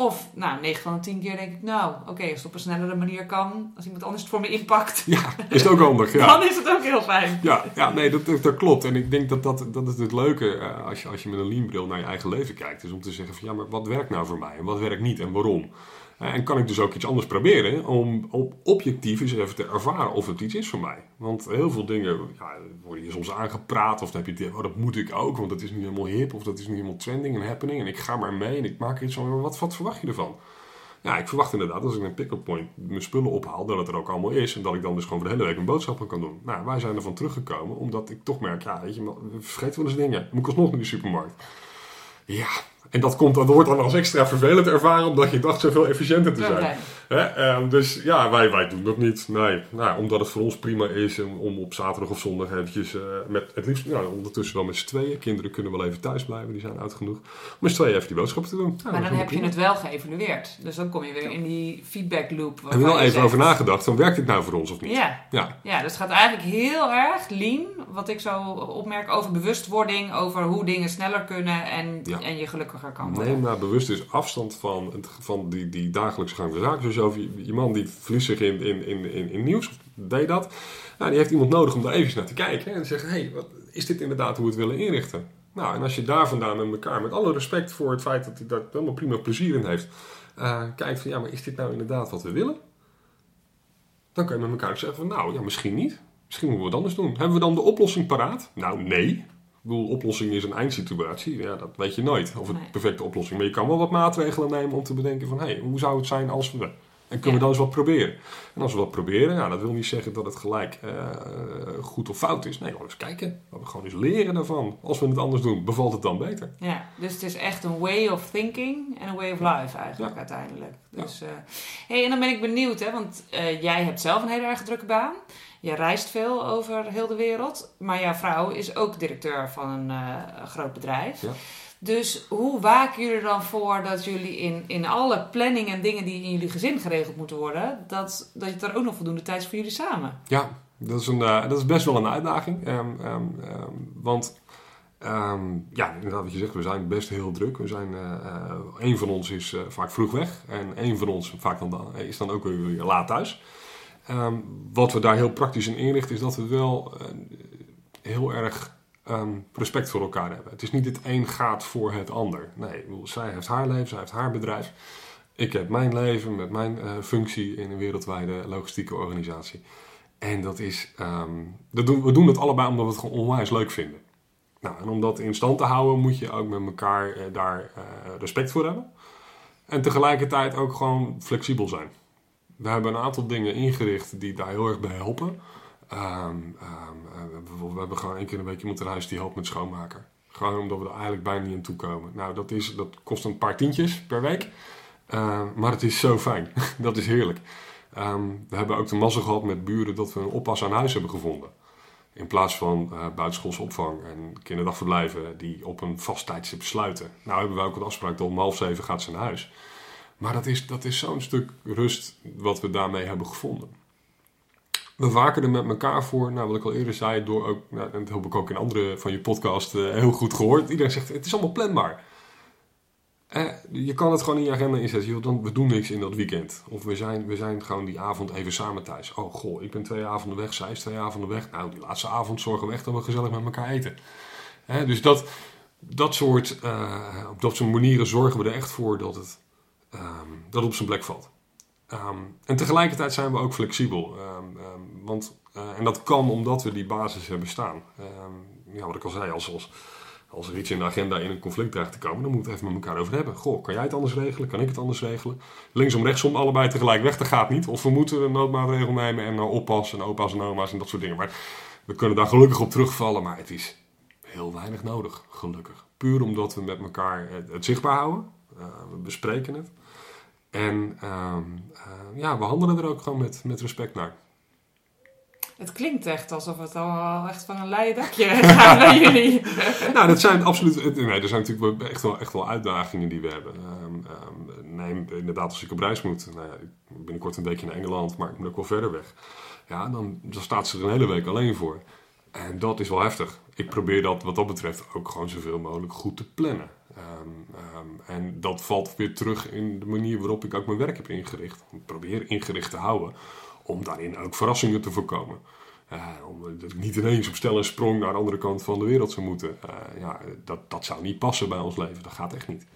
Of, nou, 9 van de 10 keer denk ik, nou, oké, als het op een snellere manier kan, als iemand anders het voor me inpakt, Ja, is het ook handig. Ja. dan is het ook heel fijn. Ja, ja nee, dat, dat, klopt. En ik denk dat dat, dat is het leuke eh, als, je, als je met een leanbril naar je eigen leven kijkt. Is om te zeggen van ja, maar wat werkt nou voor mij? En wat werkt niet en waarom? Eh, en kan ik dus ook iets anders proberen om op objectief eens even te ervaren of het iets is voor mij. Want heel veel dingen ja, worden je soms aangepraat of dan heb je het oh dat moet ik ook, want dat is nu helemaal hip of dat is nu helemaal trending en happening. En ik ga maar mee en ik maak iets van, wat, wat verwacht je ervan? Ja, ik verwacht inderdaad als ik een pick-up point mijn spullen ophaal, dat het er ook allemaal is. En dat ik dan dus gewoon voor de hele week mijn boodschappen kan doen. Nou, wij zijn ervan teruggekomen, omdat ik toch merk, ja, weet je, we vergeten wel eens dingen. Moet ik alsnog naar de supermarkt. Ja, en dat, komt, dat wordt dan als extra vervelend ervaren, omdat je dacht zoveel efficiënter te zijn. Hè? ehm, dus ja, wij, wij doen dat niet. Nee, nou, omdat het voor ons prima is om, om op zaterdag of zondag eventjes eh, met het liefst, nou, ondertussen wel met z'n tweeën. Kinderen kunnen wel even thuis blijven, die zijn oud genoeg. Om met z'n tweeën even die boodschappen te doen. Nou, Maar dan heb je het wel geëvalueerd. Dus dan kom je weer in die feedback loop. Heb je wel even zegt- over nagedacht, dan werkt dit nou voor ons of niet? Ja. Ja, Ja, dus het gaat eigenlijk heel erg lean, wat ik zo opmerk, over bewustwording, over hoe dingen sneller kunnen en, Ja. en je gelukkiger kan. Neem nou bewust dus afstand van, van die, die dagelijkse gang van zaken. Over je, je man die verliest zich in, in, in, in, in nieuws, of deed dat. Nou, die heeft iemand nodig om daar even naar te kijken. En te zeggen, hey, wat, is dit inderdaad hoe we het willen inrichten? Nou, en als je daar vandaan met elkaar, met alle respect voor het feit dat hij daar helemaal prima plezier in heeft, eh, kijkt van, ja, maar is dit nou inderdaad wat we willen? Dan kan je met elkaar zeggen van, nou, ja, misschien niet. Misschien moeten we het anders doen. Hebben we dan de oplossing paraat? Nou, nee. Ik bedoel, oplossing is een eindsituatie. Ja, dat weet je nooit. Of het perfecte oplossing. Maar je kan wel wat maatregelen nemen om te bedenken van... hé, hey, hoe zou het zijn als we... En kunnen Ja. we dan eens wat proberen? En als we wat proberen, nou, dat wil niet zeggen dat het gelijk eh, goed of fout is. Nee, gewoon eens kijken. Laten we gewoon eens leren daarvan. Als we het anders doen, bevalt het dan beter? Ja, dus het is echt een way of thinking en een way of life eigenlijk Ja. uiteindelijk. Dus, eh, hey, en dan ben ik benieuwd, hè, want eh, jij hebt zelf een hele erg drukke baan. Je reist veel over heel de wereld, maar jouw vrouw is ook directeur van een eh, groot bedrijf. Ja. Dus hoe waken jullie er dan voor dat jullie in, in alle planning en dingen die in jullie gezin geregeld moeten worden, dat, dat je er ook nog voldoende tijd is voor jullie samen? Ja, dat is, een, eh, dat is best wel een uitdaging. Ehm, ehm, ehm, want, ja, inderdaad wat je zegt, we zijn best heel druk. We zijn, eh, een van ons is vaak vroeg weg. En een van ons vaak dan, is dan ook weer, weer laat thuis. Ehm, wat we daar heel praktisch in inrichten, is dat we wel eh, heel erg ehm, respect voor elkaar hebben. Het is niet het een gaat voor het ander. Nee, zij heeft haar leven, zij heeft haar bedrijf. Ik heb mijn leven met mijn eh, functie in een wereldwijde logistieke organisatie. En dat is, ehm, dat doen, we doen het allebei omdat we het gewoon onwijs leuk vinden. Nou, en om dat in stand te houden moet je ook met elkaar eh, daar respect voor hebben. En tegelijkertijd ook gewoon flexibel zijn. We hebben een aantal dingen ingericht die daar heel erg bij helpen. Ehm, ehm, eh, we hebben gewoon één keer een week iemand in huis die helpt met schoonmaken. Gewoon omdat we er eigenlijk bijna niet aan toe komen. Nou, dat, is, dat kost een paar tientjes per week. Eh, maar het is zo fijn. dat is heerlijk. Ehm, we hebben ook de mazzel gehad met buren dat we een oppas aan huis hebben gevonden. In plaats van eh buitenschoolse opvang en kinderdagverblijven die op een vast tijdstip sluiten. Nou hebben we ook een afspraak dat om half zeven gaat ze naar huis. Maar dat is, dat is zo'n stuk rust wat we daarmee hebben gevonden. We waken er met elkaar voor, nou wat ik al eerder zei, door ook, nou, en dat heb ik ook in andere van je podcast eh, heel goed gehoord. Iedereen zegt, het is allemaal planbaar. Eh, je kan het gewoon in je agenda inzetten. Joh, we doen niks in dat weekend. Of we zijn, we zijn gewoon die avond even samen thuis. Oh goh, ik ben twee avonden weg, zij is twee avonden weg. Nou, die laatste avond zorgen we echt dat we gezellig met elkaar eten. Hè, dus dat, dat, soort, eh, op dat soort manieren zorgen we er echt voor dat het, ehm, dat op zijn plek valt. Ehm, en tegelijkertijd zijn we ook flexibel. Ehm, want, eh, en dat kan omdat we die basis hebben staan. Ja, wat ik al zei, als, als, er iets in de agenda in een conflict dreigt te komen, dan moeten we even met elkaar over hebben. Goh, kan jij het anders regelen? Kan ik het anders regelen? Linksom, rechtsom, allebei tegelijk weg, dat gaat niet. Of we moeten een noodmaatregel nemen en uh, oppassen en opa's en oma's en dat soort dingen. Maar we kunnen daar gelukkig op terugvallen, maar het is heel weinig nodig, gelukkig. Puur omdat we met elkaar het, zichtbaar houden. Uh, we bespreken het. En ehm, uh, ja, we handelen er ook gewoon met, met respect naar. Het klinkt echt alsof het al echt van een leien dakje gaat bij jullie. nou, dat zijn absoluut. Nee, er zijn natuurlijk echt wel, echt wel uitdagingen die we hebben. Um, um, neem inderdaad, als ik op reis moet. Nou ja, binnenkort een weekje naar Engeland, maar ik moet ook wel verder weg. Ja, dan, dan staat ze er een hele week alleen voor. En dat is wel heftig. Ik probeer dat wat dat betreft ook gewoon zoveel mogelijk goed te plannen. Ehm, ehm, en dat valt weer terug in de manier waarop ik ook mijn werk heb ingericht. Ik probeer ingericht te houden om daarin ook verrassingen te voorkomen. Uh, dat ik niet ineens op stel en sprong naar de andere kant van de wereld zou moeten. Uh, ja, dat, dat zou niet passen bij ons leven. Dat gaat echt niet.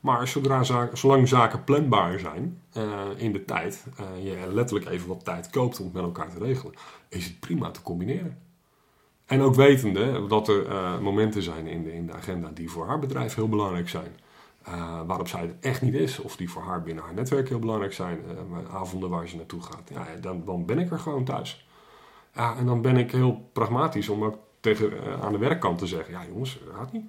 Maar zodra zaken, zolang zaken planbaar zijn uh, in de tijd, je letterlijk even wat tijd koopt om het met elkaar te regelen, is het prima te combineren. En ook wetende dat er uh, momenten zijn in de, in de agenda die voor haar bedrijf heel belangrijk zijn. Uh, waarop zij het echt niet is, of die voor haar binnen haar netwerk heel belangrijk zijn, uh, avonden waar ze naartoe gaat. Ja, dan, dan ben ik er gewoon thuis. Ja, en dan ben ik heel pragmatisch om ook tegen, aan de werkkant te zeggen: ja, jongens, dat gaat niet.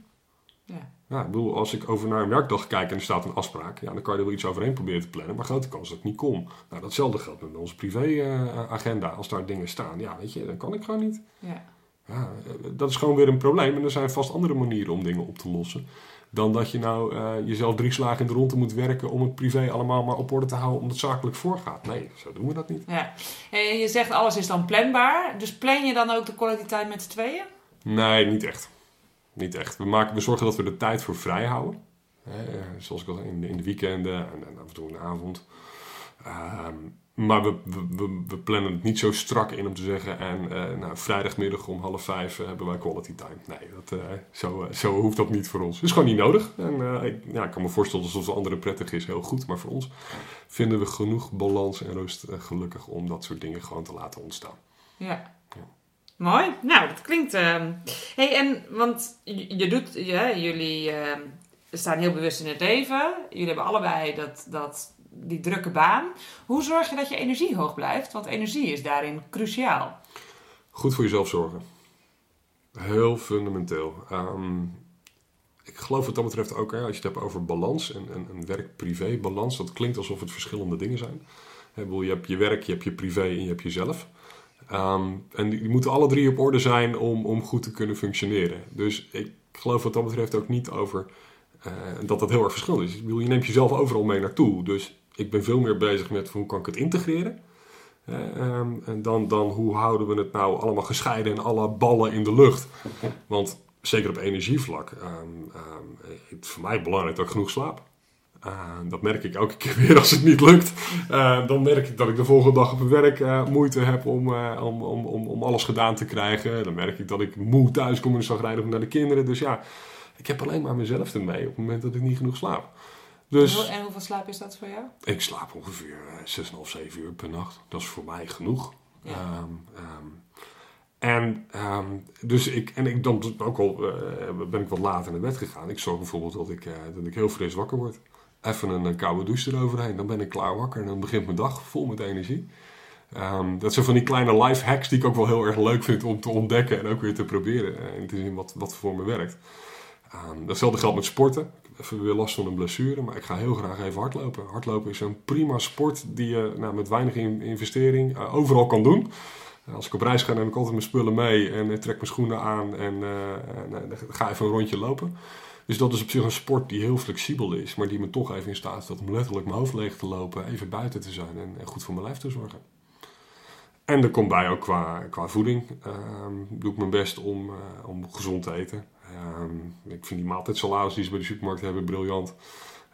Ja. ja. ik bedoel, als ik over naar een werkdag kijk en er staat een afspraak, ja, dan kan je er wel iets overheen proberen te plannen, maar grote kans dat ik niet kom. Nou, datzelfde geldt met onze privé-agenda. als daar dingen staan, ja, weet je, dan kan ik gewoon niet. Ja. Ja, dat is gewoon weer een probleem. En er zijn vast andere manieren om dingen op te lossen. Dan dat je nou uh, jezelf drie slagen in de ronde moet werken om het privé allemaal maar op orde te houden omdat het zakelijk voorgaat. Nee, zo doen we dat niet. Ja. En je zegt alles is dan planbaar. Dus plan je dan ook de quality time met z'n tweeën? Nee, niet echt. Niet echt. We, maken, we zorgen dat we de tijd voor vrij houden. Eh, zoals ik al in, in de weekenden en, en af en toe in de avond. Ehm, maar we, we, we, plannen het niet zo strak in om te zeggen. En uh, nou, vrijdagmiddag om half vijf uh, hebben wij quality time. Nee, dat, uh, zo, zo hoeft dat niet voor ons. Het is gewoon niet nodig. En ik, ja, ik kan me voorstellen dat het voor anderen prettig is, heel goed. Maar voor ons vinden we genoeg balans en rust gelukkig om dat soort dingen gewoon te laten ontstaan. Ja. ja. Mooi. Nou, dat klinkt. Ehm, hey, en want je doet, ja, jullie ehm, staan heel bewust in het leven. Jullie hebben allebei dat, dat die drukke baan. Hoe zorg je dat je energie hoog blijft? Want energie is daarin cruciaal. Goed voor jezelf zorgen. Heel fundamenteel. Um, ik geloof wat dat betreft ook, hè, als je het hebt over balans en, en, en werk-privé balans, dat klinkt alsof het verschillende dingen zijn. je hebt je werk, je hebt je privé en je hebt jezelf. Um, en die, moeten alle drie op orde zijn om, om goed te kunnen functioneren. Dus ik geloof wat dat betreft ook niet over uh, dat dat heel erg verschillend is. Ik bedoel, je neemt jezelf overal mee naartoe. Dus ik ben veel meer bezig met hoe kan ik het integreren. Uh, en dan, dan hoe houden we het nou allemaal gescheiden en alle ballen in de lucht. Want zeker op energievlak, um, het is voor mij belangrijk dat ik genoeg slaap. dat merk ik elke keer weer als het niet lukt. dan merk ik dat ik de volgende dag op werk uh, moeite heb om, uh, om, om, om, om alles gedaan te krijgen. Dan merk ik dat ik moe thuis kom en zag rijden naar de kinderen. Dus ja, ik heb alleen maar mezelf ermee op het moment dat ik niet genoeg slaap. Dus, en hoeveel slaap is dat voor jou? Ik slaap ongeveer 6,5, eh, 7 uur per nacht. Dat is voor mij genoeg. Ja. Um, um, en, um, dus ik, en ik dan ook al uh, ben ik wat later naar bed gegaan. Ik zorg bijvoorbeeld dat ik, uh, dat ik heel fris wakker word. Even een, een, koude douche eroverheen. Dan ben ik klaar wakker en dan begint mijn dag vol met energie. dat zijn van die kleine life hacks die ik ook wel heel erg leuk vind om te ontdekken en ook weer te proberen. En te zien wat, wat voor me werkt. datzelfde geldt met sporten even weer last van een blessure, maar ik ga heel graag even hardlopen. Hardlopen is een prima sport die je nou, met weinig investering uh, overal kan doen. Als ik op reis ga, neem ik altijd mijn spullen mee en trek mijn schoenen aan en, ga even een rondje lopen. Dus dat is op zich een sport die heel flexibel is, maar die me toch even in staat stelt om letterlijk mijn hoofd leeg te lopen, even buiten te zijn en, goed voor mijn lijf te zorgen. En er komt bij ook qua, qua voeding. Uh, doe ik mijn best om, om gezond te eten. Uh, ik vind die maaltijdsalades die ze bij de supermarkt hebben briljant.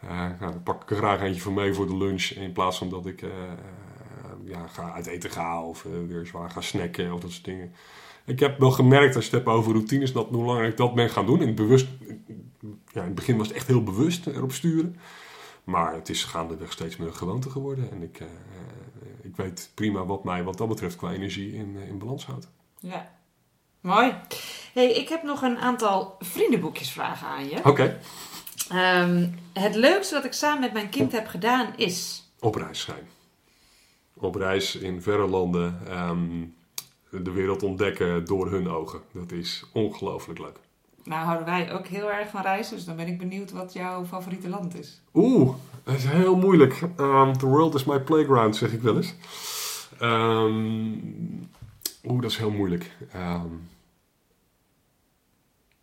Uh, nou, pak ik er graag eentje van mee voor de lunch. In plaats van dat ik ja, ga uit eten ga of weer zwaar ga snacken of dat soort dingen. Ik heb wel gemerkt als je het hebt over routines, dat hoe langer ik dat ben gaan doen. In het, bewust, ja, in het begin was het echt heel bewust erop sturen. Maar het is gaandeweg steeds meer gewoonte geworden. En ik, ik weet prima wat mij wat dat betreft qua energie in, eh, in balans houdt. Ja, mooi. Hey, ik heb nog een aantal vriendenboekjesvragen aan je. Oké. Ehm, het leukste wat ik samen met mijn kind heb gedaan is? Op reis zijn. Op reis in verre landen. Ehm, de wereld ontdekken door hun ogen. Dat is ongelooflijk leuk. Nou houden wij ook heel erg van reizen, dus dan ben ik benieuwd wat jouw favoriete land is. Oeh, dat is heel moeilijk. Um, the world is my playground, zeg ik wel eens. Um, Oeh, dat is heel moeilijk. Um,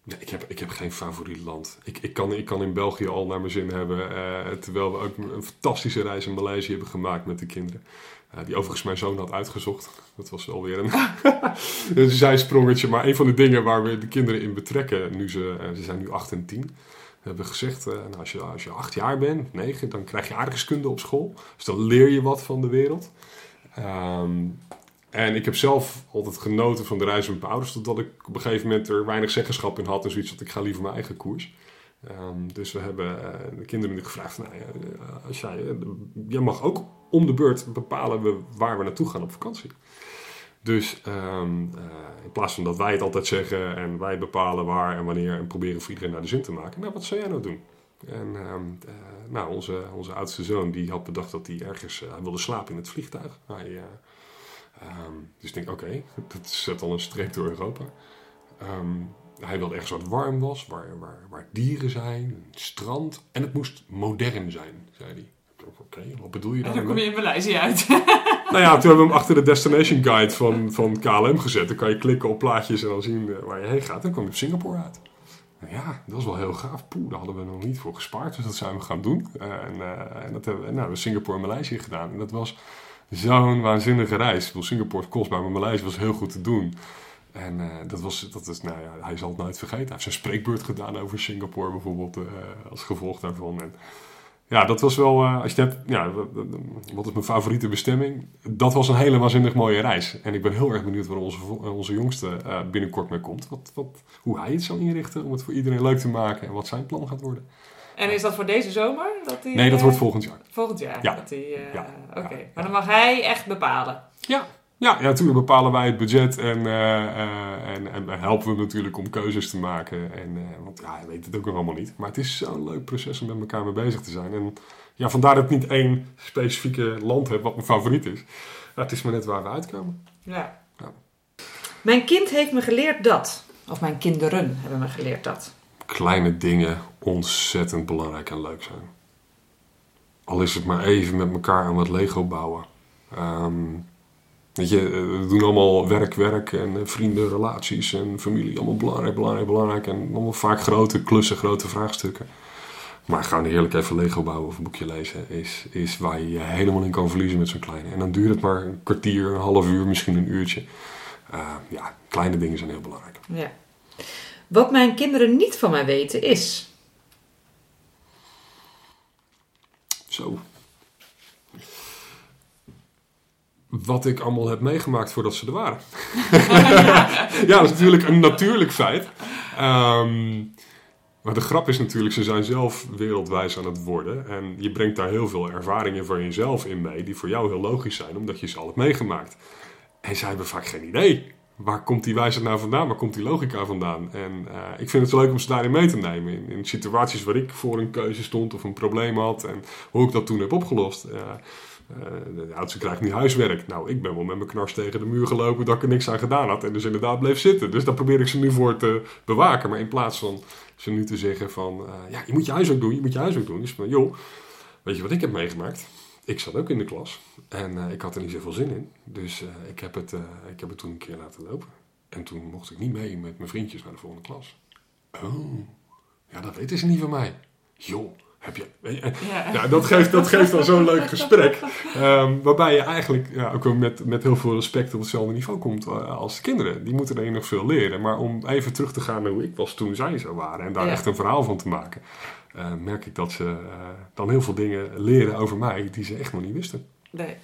Nee, ik, heb, ik heb geen favoriet land. Ik, ik, kan, ik kan in België al naar mijn zin hebben. Uh, terwijl we ook een fantastische reis in Maleisië hebben gemaakt met de kinderen. Uh, die overigens mijn zoon had uitgezocht. Dat was alweer een, een zijsprongetje. Maar een van de dingen waar we de kinderen in betrekken, nu ze, uh, ze zijn nu 8 en 10. hebben gezegd, nou, als, je, als je acht jaar bent, negen, dan krijg je aardrijkskunde op school. Dus dan leer je wat van de wereld. Um, en ik heb zelf altijd genoten van de reis met mijn ouders, totdat ik op een gegeven moment er weinig zeggenschap in had en zoiets dat ik ga liever mijn eigen koers. Um, dus we hebben uh, de kinderen nu gevraagd: nou, uh, als jij, uh, jij mag ook om de beurt bepalen we waar we naartoe gaan op vakantie. Dus um, in plaats van dat wij het altijd zeggen en wij bepalen waar en wanneer en proberen voor iedereen naar de zin te maken, nou, wat zou jij nou doen? En um, nou, onze, onze oudste zoon die had bedacht dat hij ergens wilde slapen in het vliegtuig. Hij, Um, dus ik denk, oké, okay, dat zet al een streep door Europa. Um, hij wilde ergens wat warm was, waar, waar, waar dieren zijn, een strand. En het moest modern zijn, zei hij. Oké, okay, wat bedoel je dan? En dan kom je in Maleisië uit. nou ja, toen hebben we hem achter de destination guide van, van KLM gezet. Dan kan je klikken op plaatjes en dan zien eh, waar je heen gaat. En dan kwam je op Singapore uit. Nou ja, dat was wel heel gaaf. Poeh, daar hadden we nog niet voor gespaard. Dus dat zijn we gaan doen. Uh, en, uh, en dat hebben we, nou, we Singapore en Maleisië gedaan. En dat was zo'n waanzinnige reis. Ik Singapore kost maar Maleisië was heel goed te doen. En uh, dat was, dat is, nou ja, hij zal het nooit vergeten. Hij heeft zijn spreekbeurt gedaan over Singapore bijvoorbeeld, uh, als gevolg daarvan. En ja, dat was wel, uh, als je hebt, ja, wat is mijn favoriete bestemming? Dat was een hele waanzinnig mooie reis. En ik ben heel erg benieuwd waar onze, onze jongste binnenkort mee komt. Wat, wat, hoe hij het zal inrichten om het voor iedereen leuk te maken en wat zijn plan gaat worden. En is dat voor deze zomer? Dat die, nee, dat wordt volgend jaar. Volgend jaar? Ja. Uh, ja. Oké, okay. maar dan mag hij echt bepalen? Ja. Ja, ja, natuurlijk bepalen wij het budget en, uh, uh, en, en, helpen we hem natuurlijk om keuzes te maken. En, want ja, hij weet het ook nog allemaal niet. Maar het is zo'n leuk proces om met elkaar mee bezig te zijn. En ja, vandaar dat ik niet één specifieke land heb wat mijn favoriet is. Ja, het is maar net waar we uitkomen. Ja. ja. Mijn kind heeft me geleerd dat. Of mijn kinderen hebben me geleerd dat kleine dingen ontzettend belangrijk en leuk zijn. Al is het maar even met elkaar aan wat Lego bouwen. Um, weet je, eh, we doen allemaal werk, werk en eh, vrienden, relaties en familie. Allemaal belangrijk, belangrijk, belangrijk. En allemaal vaak grote klussen, grote vraagstukken. Maar gewoon heerlijk even Lego bouwen of een boekje lezen is, is waar je je helemaal in kan verliezen met zo'n kleine. En dan duurt het maar een kwartier, een half uur, misschien een uurtje. Uh, ja, kleine dingen zijn heel belangrijk. Ja. Wat mijn kinderen niet van mij weten is. Zo. Wat ik allemaal heb meegemaakt voordat ze er waren. ja, dat is natuurlijk een natuurlijk feit. Um, maar de grap is natuurlijk, ze zijn zelf wereldwijs aan het worden. En je brengt daar heel veel ervaringen van jezelf in mee, die voor jou heel logisch zijn, omdat je ze al hebt meegemaakt. En zij hebben vaak geen idee waar komt die wijsheid nou vandaan? Waar komt die logica vandaan? En uh, ik vind het zo leuk om ze daarin mee te nemen. In, in, situaties waar ik voor een keuze stond of een probleem had. En hoe ik dat toen heb opgelost. Uh, uh, de oudste krijgt nu huiswerk. Nou, ik ben wel met mijn knars tegen de muur gelopen dat ik er niks aan gedaan had. En dus inderdaad bleef zitten. Dus daar probeer ik ze nu voor te bewaken. Maar in plaats van ze nu te zeggen van... ja, je moet je huiswerk doen, je moet je huiswerk doen. Dus van, joh, weet je wat ik heb meegemaakt? Ik zat ook in de klas en uh, ik had er niet zoveel zin in. Dus uh, ik, heb het, uh, ik heb het toen een keer laten lopen. En toen mocht ik niet mee met mijn vriendjes naar de volgende klas. Oh, ja, dat weten ze niet van mij. Joh, heb je... Ja. ja dat, geeft, dat geeft dan zo'n leuk gesprek. Um, waarbij je eigenlijk ja, ook met, met heel veel respect op hetzelfde niveau komt als de kinderen. Die moeten er nog veel leren. Maar om even terug te gaan naar hoe ik was toen zij zo waren. En daar echt een verhaal van te maken. Uh, merk ik dat ze uh, dan heel veel dingen leren over mij die ze echt nog niet wisten. Nee.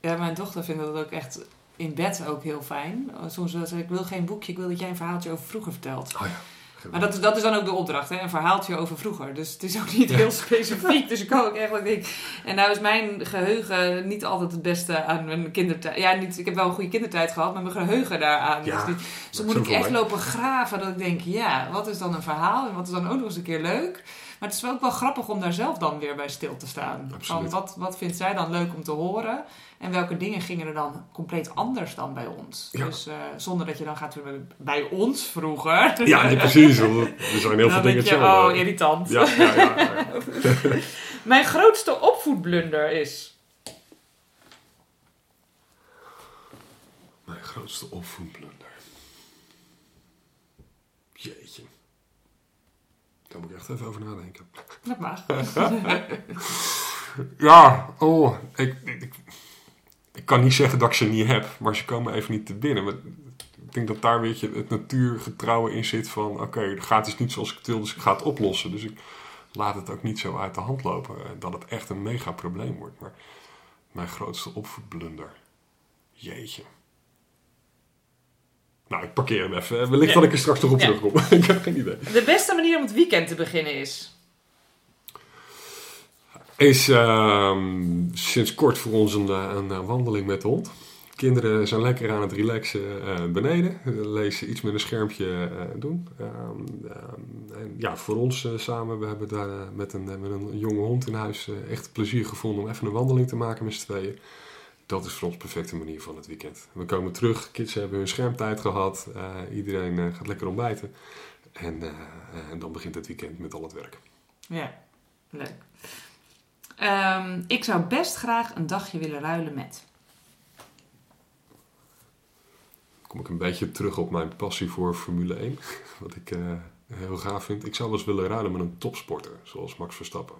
Ja, mijn dochter vindt dat ook echt in bed ook heel fijn. Soms zeg ik wil geen boekje, ik wil dat jij een verhaaltje over vroeger vertelt. Oh ja. Maar dat, dat is dan ook de opdracht, hè? een verhaaltje over vroeger. Dus het is ook niet heel specifiek. dus ik kan ook eigenlijk denk. En nou is mijn geheugen niet altijd het beste aan mijn kindertijd. Ja, niet, ik heb wel een goede kindertijd gehad, maar mijn geheugen daaraan. Ja, dus, dus dan moet ik echt lopen graven dat ik denk, ja, wat is dan een verhaal en wat is dan ook nog eens een keer leuk? Maar het is wel ook wel grappig om daar zelf dan weer bij stil te staan. Van wat, wat vindt zij dan leuk om te horen? En welke dingen gingen er dan compleet anders dan bij ons? Dus uh, zonder dat je dan gaat bij ons vroeger. Ja, nee, precies. Er zijn heel veel dingen je, Oh, irritant. Ja, ja, ja, Mijn grootste opvoedblunder is... Mijn grootste opvoedblunder. Jeetje. Daar moet ik echt even over nadenken. Dat mag. ja, oh, ik, ik, ik, kan niet zeggen dat ik ze niet heb, maar ze komen even niet te binnen. Maar ik denk dat daar weet je, het natuurgetrouwen in zit van... oké, het gaat dus niet zoals ik het wil, dus ik ga het oplossen. Dus ik laat het ook niet zo uit de hand lopen eh, dat het echt een mega probleem wordt. Maar mijn grootste opvoedblunder. Jeetje. Nou, ik parkeer hem even. Wellicht dat ik er straks nog op terugkom. ik heb geen idee. De beste manier om het weekend te beginnen is? Is uh, sinds kort voor ons een, eh, een, wandeling met de hond. Kinderen zijn lekker aan het relaxen uh, beneden. Lezen iets met een schermpje uh, doen. Uh, en ja, voor ons samen, we hebben daar met, een, met een jonge hond in huis echt plezier gevonden om even een wandeling te maken met z'n tweeën dat is voor ons perfecte manier van het weekend. We komen terug, kids hebben hun schermtijd gehad, uh, iedereen uh, gaat lekker ontbijten. En, uh, en, dan begint het weekend met al het werk. Ja, leuk. Um, ik zou best graag een dagje willen ruilen met. Kom ik een beetje terug op mijn passie voor Formule 1, wat ik heel gaaf vind. Ik zou wel eens willen ruilen met een topsporter, zoals Max Verstappen.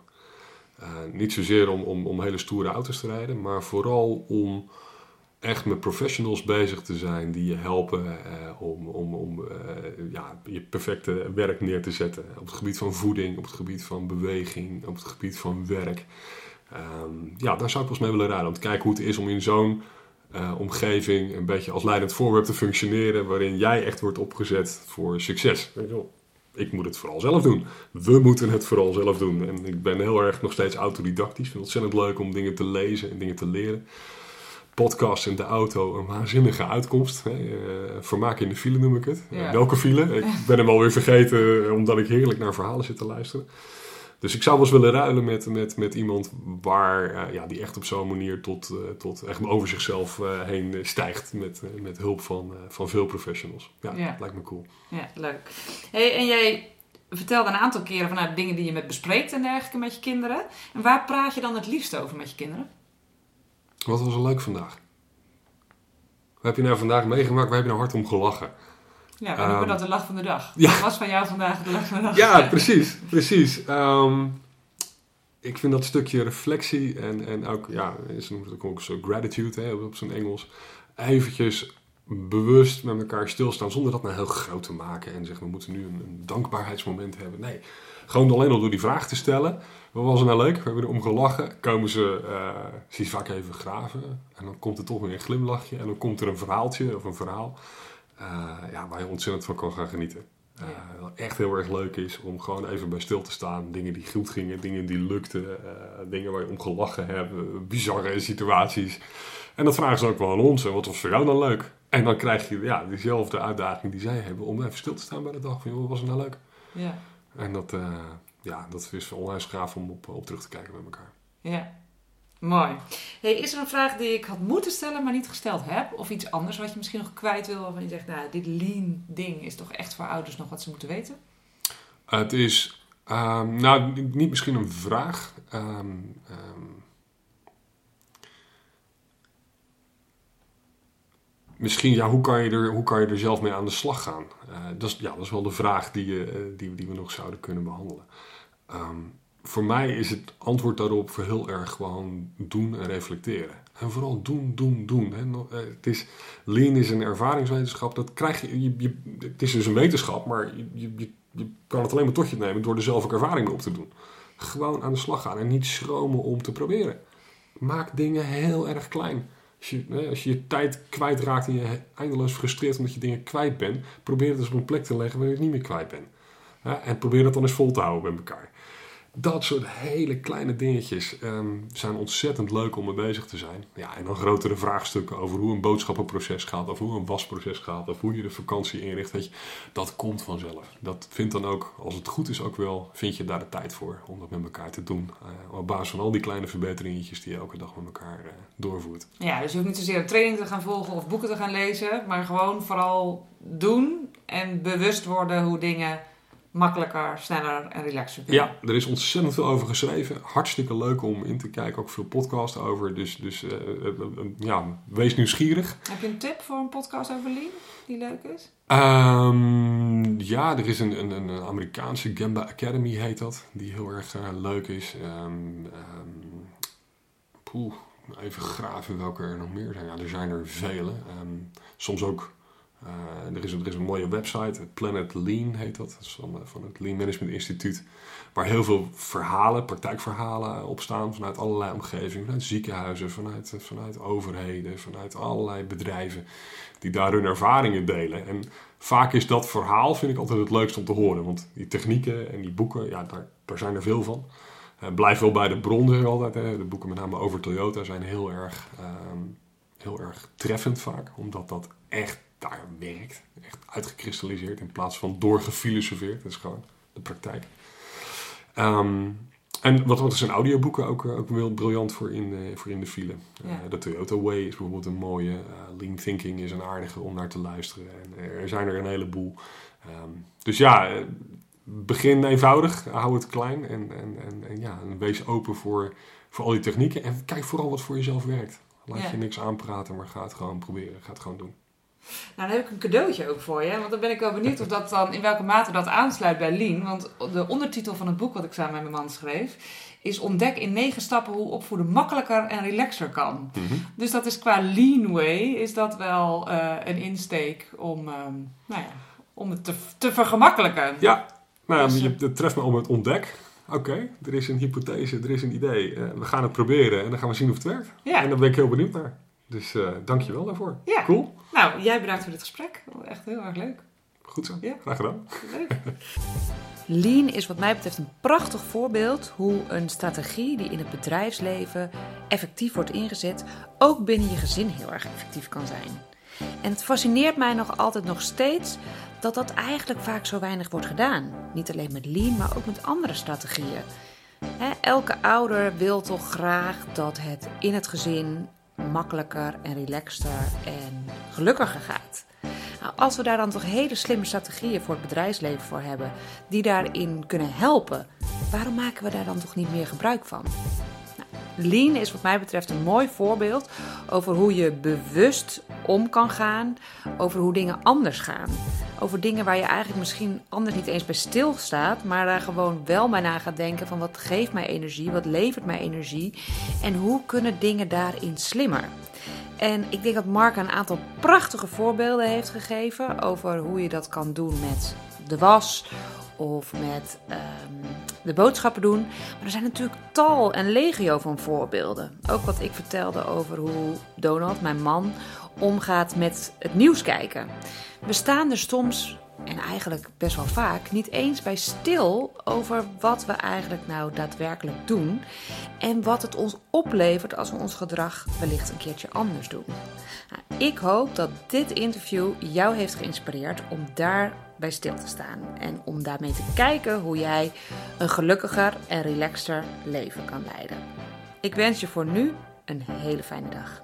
Uh, niet zozeer om, om, om hele stoere auto's te rijden, maar vooral om echt met professionals bezig te zijn die je helpen uh, om, om, om uh, ja, je perfecte werk neer te zetten. Op het gebied van voeding, op het gebied van beweging, op het gebied van werk. Um, ja, daar zou ik pas mee willen rijden. Om te kijken hoe het is om in zo'n omgeving een beetje als leidend voorwerp te functioneren. Waarin jij echt wordt opgezet voor succes. Weet je wel ik moet het vooral zelf doen. We moeten het vooral zelf doen. En ik ben heel erg nog steeds autodidactisch. Ik vind het ontzettend leuk om dingen te lezen en dingen te leren. Podcast in de auto, een waanzinnige uitkomst. Hè. Uh, vermaak in de file noem ik het. Ja. welke file? Ik ben hem alweer vergeten, eh, omdat ik heerlijk naar verhalen zit te luisteren. Dus ik zou wel eens willen ruilen met, met, met iemand waar, uh, ja, die echt op zo'n manier tot, uh, tot echt over zichzelf uh, heen stijgt. Met, met hulp van, van veel professionals. Ja, ja, lijkt me cool. Ja, leuk. Hey, en jij vertelde een aantal keren vanuit nou, dingen die je met bespreekt en dergelijke met je kinderen. En waar praat je dan het liefst over met je kinderen? Wat was er leuk vandaag? Wat heb je nou vandaag meegemaakt? Waar heb je nou hard om gelachen? Ja, we noemen um, dat de lach van de dag. Ja. Wat was van jou vandaag de lach van de dag? Ja, precies. precies. Um, ik vind dat stukje reflectie en, en ook, ja, ze noemen het ook zo gratitude hè, op zijn Engels. Eventjes bewust met elkaar stilstaan zonder dat nou heel groot te maken en zeggen we moeten nu een, een dankbaarheidsmoment hebben. Nee, gewoon alleen al door die vraag te stellen. Wat was er nou leuk? We hebben erom gelachen. Komen ze, uh, je vaak even graven. En dan komt er toch weer een glimlachje. En dan komt er een verhaaltje of een verhaal. Uh, ja, waar je ontzettend van kan gaan genieten. Uh, Wat echt heel erg leuk is om gewoon even bij stil te staan. Dingen die goed gingen, dingen die lukten, uh, dingen waar je om gelachen hebt, bizarre situaties. En dat vragen ze ook wel aan ons. En wat was voor jou dan leuk? En dan krijg je ja, diezelfde uitdaging die zij hebben om even stil te staan bij de dag. Van, wat was er nou leuk? Ja. En dat, ja, dat is onwijs gaaf om op, op terug te kijken met elkaar. Ja, Mooi. Hey, is er een vraag die ik had moeten stellen, maar niet gesteld heb? Of iets anders wat je misschien nog kwijt wil, waarvan je zegt, nou, dit lean ding is toch echt voor ouders nog wat ze moeten weten? het is, um, nou, niet misschien een vraag. Um, um, misschien, ja, hoe kan, je er, hoe kan je er zelf mee aan de slag gaan? Uh, dat, is, ja, dat is wel de vraag die, uh, die, die we nog zouden kunnen behandelen voor mij is het antwoord daarop voor heel erg gewoon doen en reflecteren. En vooral doen, doen, doen. Hè. Eh, het is, lean is een ervaringswetenschap. Dat krijg je, je, het is dus een wetenschap, maar je, je, kan het alleen maar tot je nemen door er zelf ook ervaring mee op te doen. Gewoon aan de slag gaan en niet schromen om te proberen. Maak dingen heel erg klein. Als je, als je je tijd kwijtraakt en je eindeloos frustreert omdat je dingen kwijt bent, probeer het eens op een plek te leggen waar je het niet meer kwijt bent. En probeer dat dan eens vol te houden met elkaar. Dat soort hele kleine dingetjes um, zijn ontzettend leuk om mee bezig te zijn. Ja, en dan grotere vraagstukken over hoe een boodschappenproces gaat, of hoe een wasproces gaat, of hoe je de vakantie inricht. Weet je, dat komt vanzelf. Dat vindt dan ook, als het goed is ook wel, vind je daar de tijd voor om dat met elkaar te doen. Uh, op basis van al die kleine verbeteringetjes die je elke dag met elkaar uh, doorvoert. Ja, dus je hoeft niet zozeer training te gaan volgen of boeken te gaan lezen, maar gewoon vooral doen en bewust worden hoe dingen makkelijker, sneller en relaxer kunnen. Ja, er is ontzettend veel over geschreven. Hartstikke leuk om in te kijken. Ook veel podcasts over. Dus, dus uh, uh, ja, wees nieuwsgierig. Heb je een tip voor een podcast over Lean die leuk is? Um, ja, er is een, een, een, Amerikaanse Gamba Academy heet dat. Die heel erg leuk is. Um, um, poeh, even graven welke er nog meer zijn. Ja, er zijn er vele. soms ook uh, er, is een, er is een mooie website, Planet Lean heet dat, dat is van, eh, het Lean Management Instituut, waar heel veel verhalen, praktijkverhalen op staan vanuit allerlei omgevingen, vanuit ziekenhuizen, vanuit, vanuit overheden, vanuit allerlei bedrijven, die daar hun ervaringen delen. En vaak is dat verhaal, vind ik altijd het leukst om te horen, want die technieken en die boeken, ja, daar, daar zijn er veel van. Blijf wel bij de bron altijd. Hè. De boeken met name over Toyota zijn heel erg, um, heel erg treffend vaak, omdat dat echt daar werkt. Echt uitgekristalliseerd in plaats van doorgefilosofeerd. Dat is gewoon de praktijk. Um, en wat, wat zijn audioboeken ook, ook heel briljant voor in, uh, voor in de file. Uh, de Toyota Way is bijvoorbeeld een mooie. Uh, Lean Thinking is een aardige om naar te luisteren. En er zijn er een heleboel. Um, dus ja, begin eenvoudig. Hou het klein. En, en, en, en, ja, en wees open voor, voor al die technieken. En kijk vooral wat voor jezelf werkt. Laat je niks aanpraten, maar ga het gewoon proberen. Ga het gewoon doen. Nou, dan heb ik een cadeautje ook voor je. Want dan ben ik wel benieuwd of dat dan, in welke mate dat aansluit bij Lean. Want de ondertitel van het boek wat ik samen met mijn man schreef, is Ontdek in negen stappen hoe opvoeden makkelijker en relaxer kan. Mhm. Dus dat is qua Lean Way, is dat wel uh, een insteek om, um, nou ja, om het te, te vergemakkelijken. Ja, nou, dus, je, het treft me om het ontdek. Oké, er is een hypothese, er is een idee. Uh, we gaan het proberen en dan gaan we zien of het werkt. Ja. En dan ben ik heel benieuwd naar. Dus uh, dank je wel daarvoor. Ja. Cool. Nou, jij bedankt voor dit gesprek. Echt heel erg leuk. Goed zo. Ja. Graag gedaan. Leuk. Lean is wat mij betreft een prachtig voorbeeld hoe een strategie die in het bedrijfsleven effectief wordt ingezet, ook binnen je gezin heel erg effectief kan zijn. En het fascineert mij nog altijd nog steeds dat dat eigenlijk vaak zo weinig wordt gedaan. Niet alleen met Lean, maar ook met andere strategieën. elke ouder wil toch graag dat het in het gezin makkelijker en relaxter en gelukkiger gaat. Nou, als we daar dan toch hele slimme strategieën voor het bedrijfsleven voor hebben, die daarin kunnen helpen, waarom maken we daar dan toch niet meer gebruik van? Lean is wat mij betreft een mooi voorbeeld over hoe je bewust om kan gaan, over hoe dingen anders gaan. Over dingen waar je eigenlijk misschien anders niet eens bij stilstaat, maar daar gewoon wel bij na gaat denken van wat geeft mij energie, wat levert mij energie en hoe kunnen dingen daarin slimmer. En ik denk dat Mark een aantal prachtige voorbeelden heeft gegeven over hoe je dat kan doen met de was of met um, de boodschappen doen. Maar er zijn natuurlijk tal en legio van voorbeelden. Ook wat ik vertelde over hoe Donald, mijn man, omgaat met het nieuws kijken. We staan er soms, en eigenlijk best wel vaak, niet eens bij stil over wat we eigenlijk nou daadwerkelijk doen en wat het ons oplevert als we ons gedrag wellicht een keertje anders doen. Nou, ik hoop dat dit interview jou heeft geïnspireerd om daar bij stil te staan en om daarmee te kijken hoe jij een gelukkiger en relaxter leven kan leiden. Ik wens je voor nu een hele fijne dag.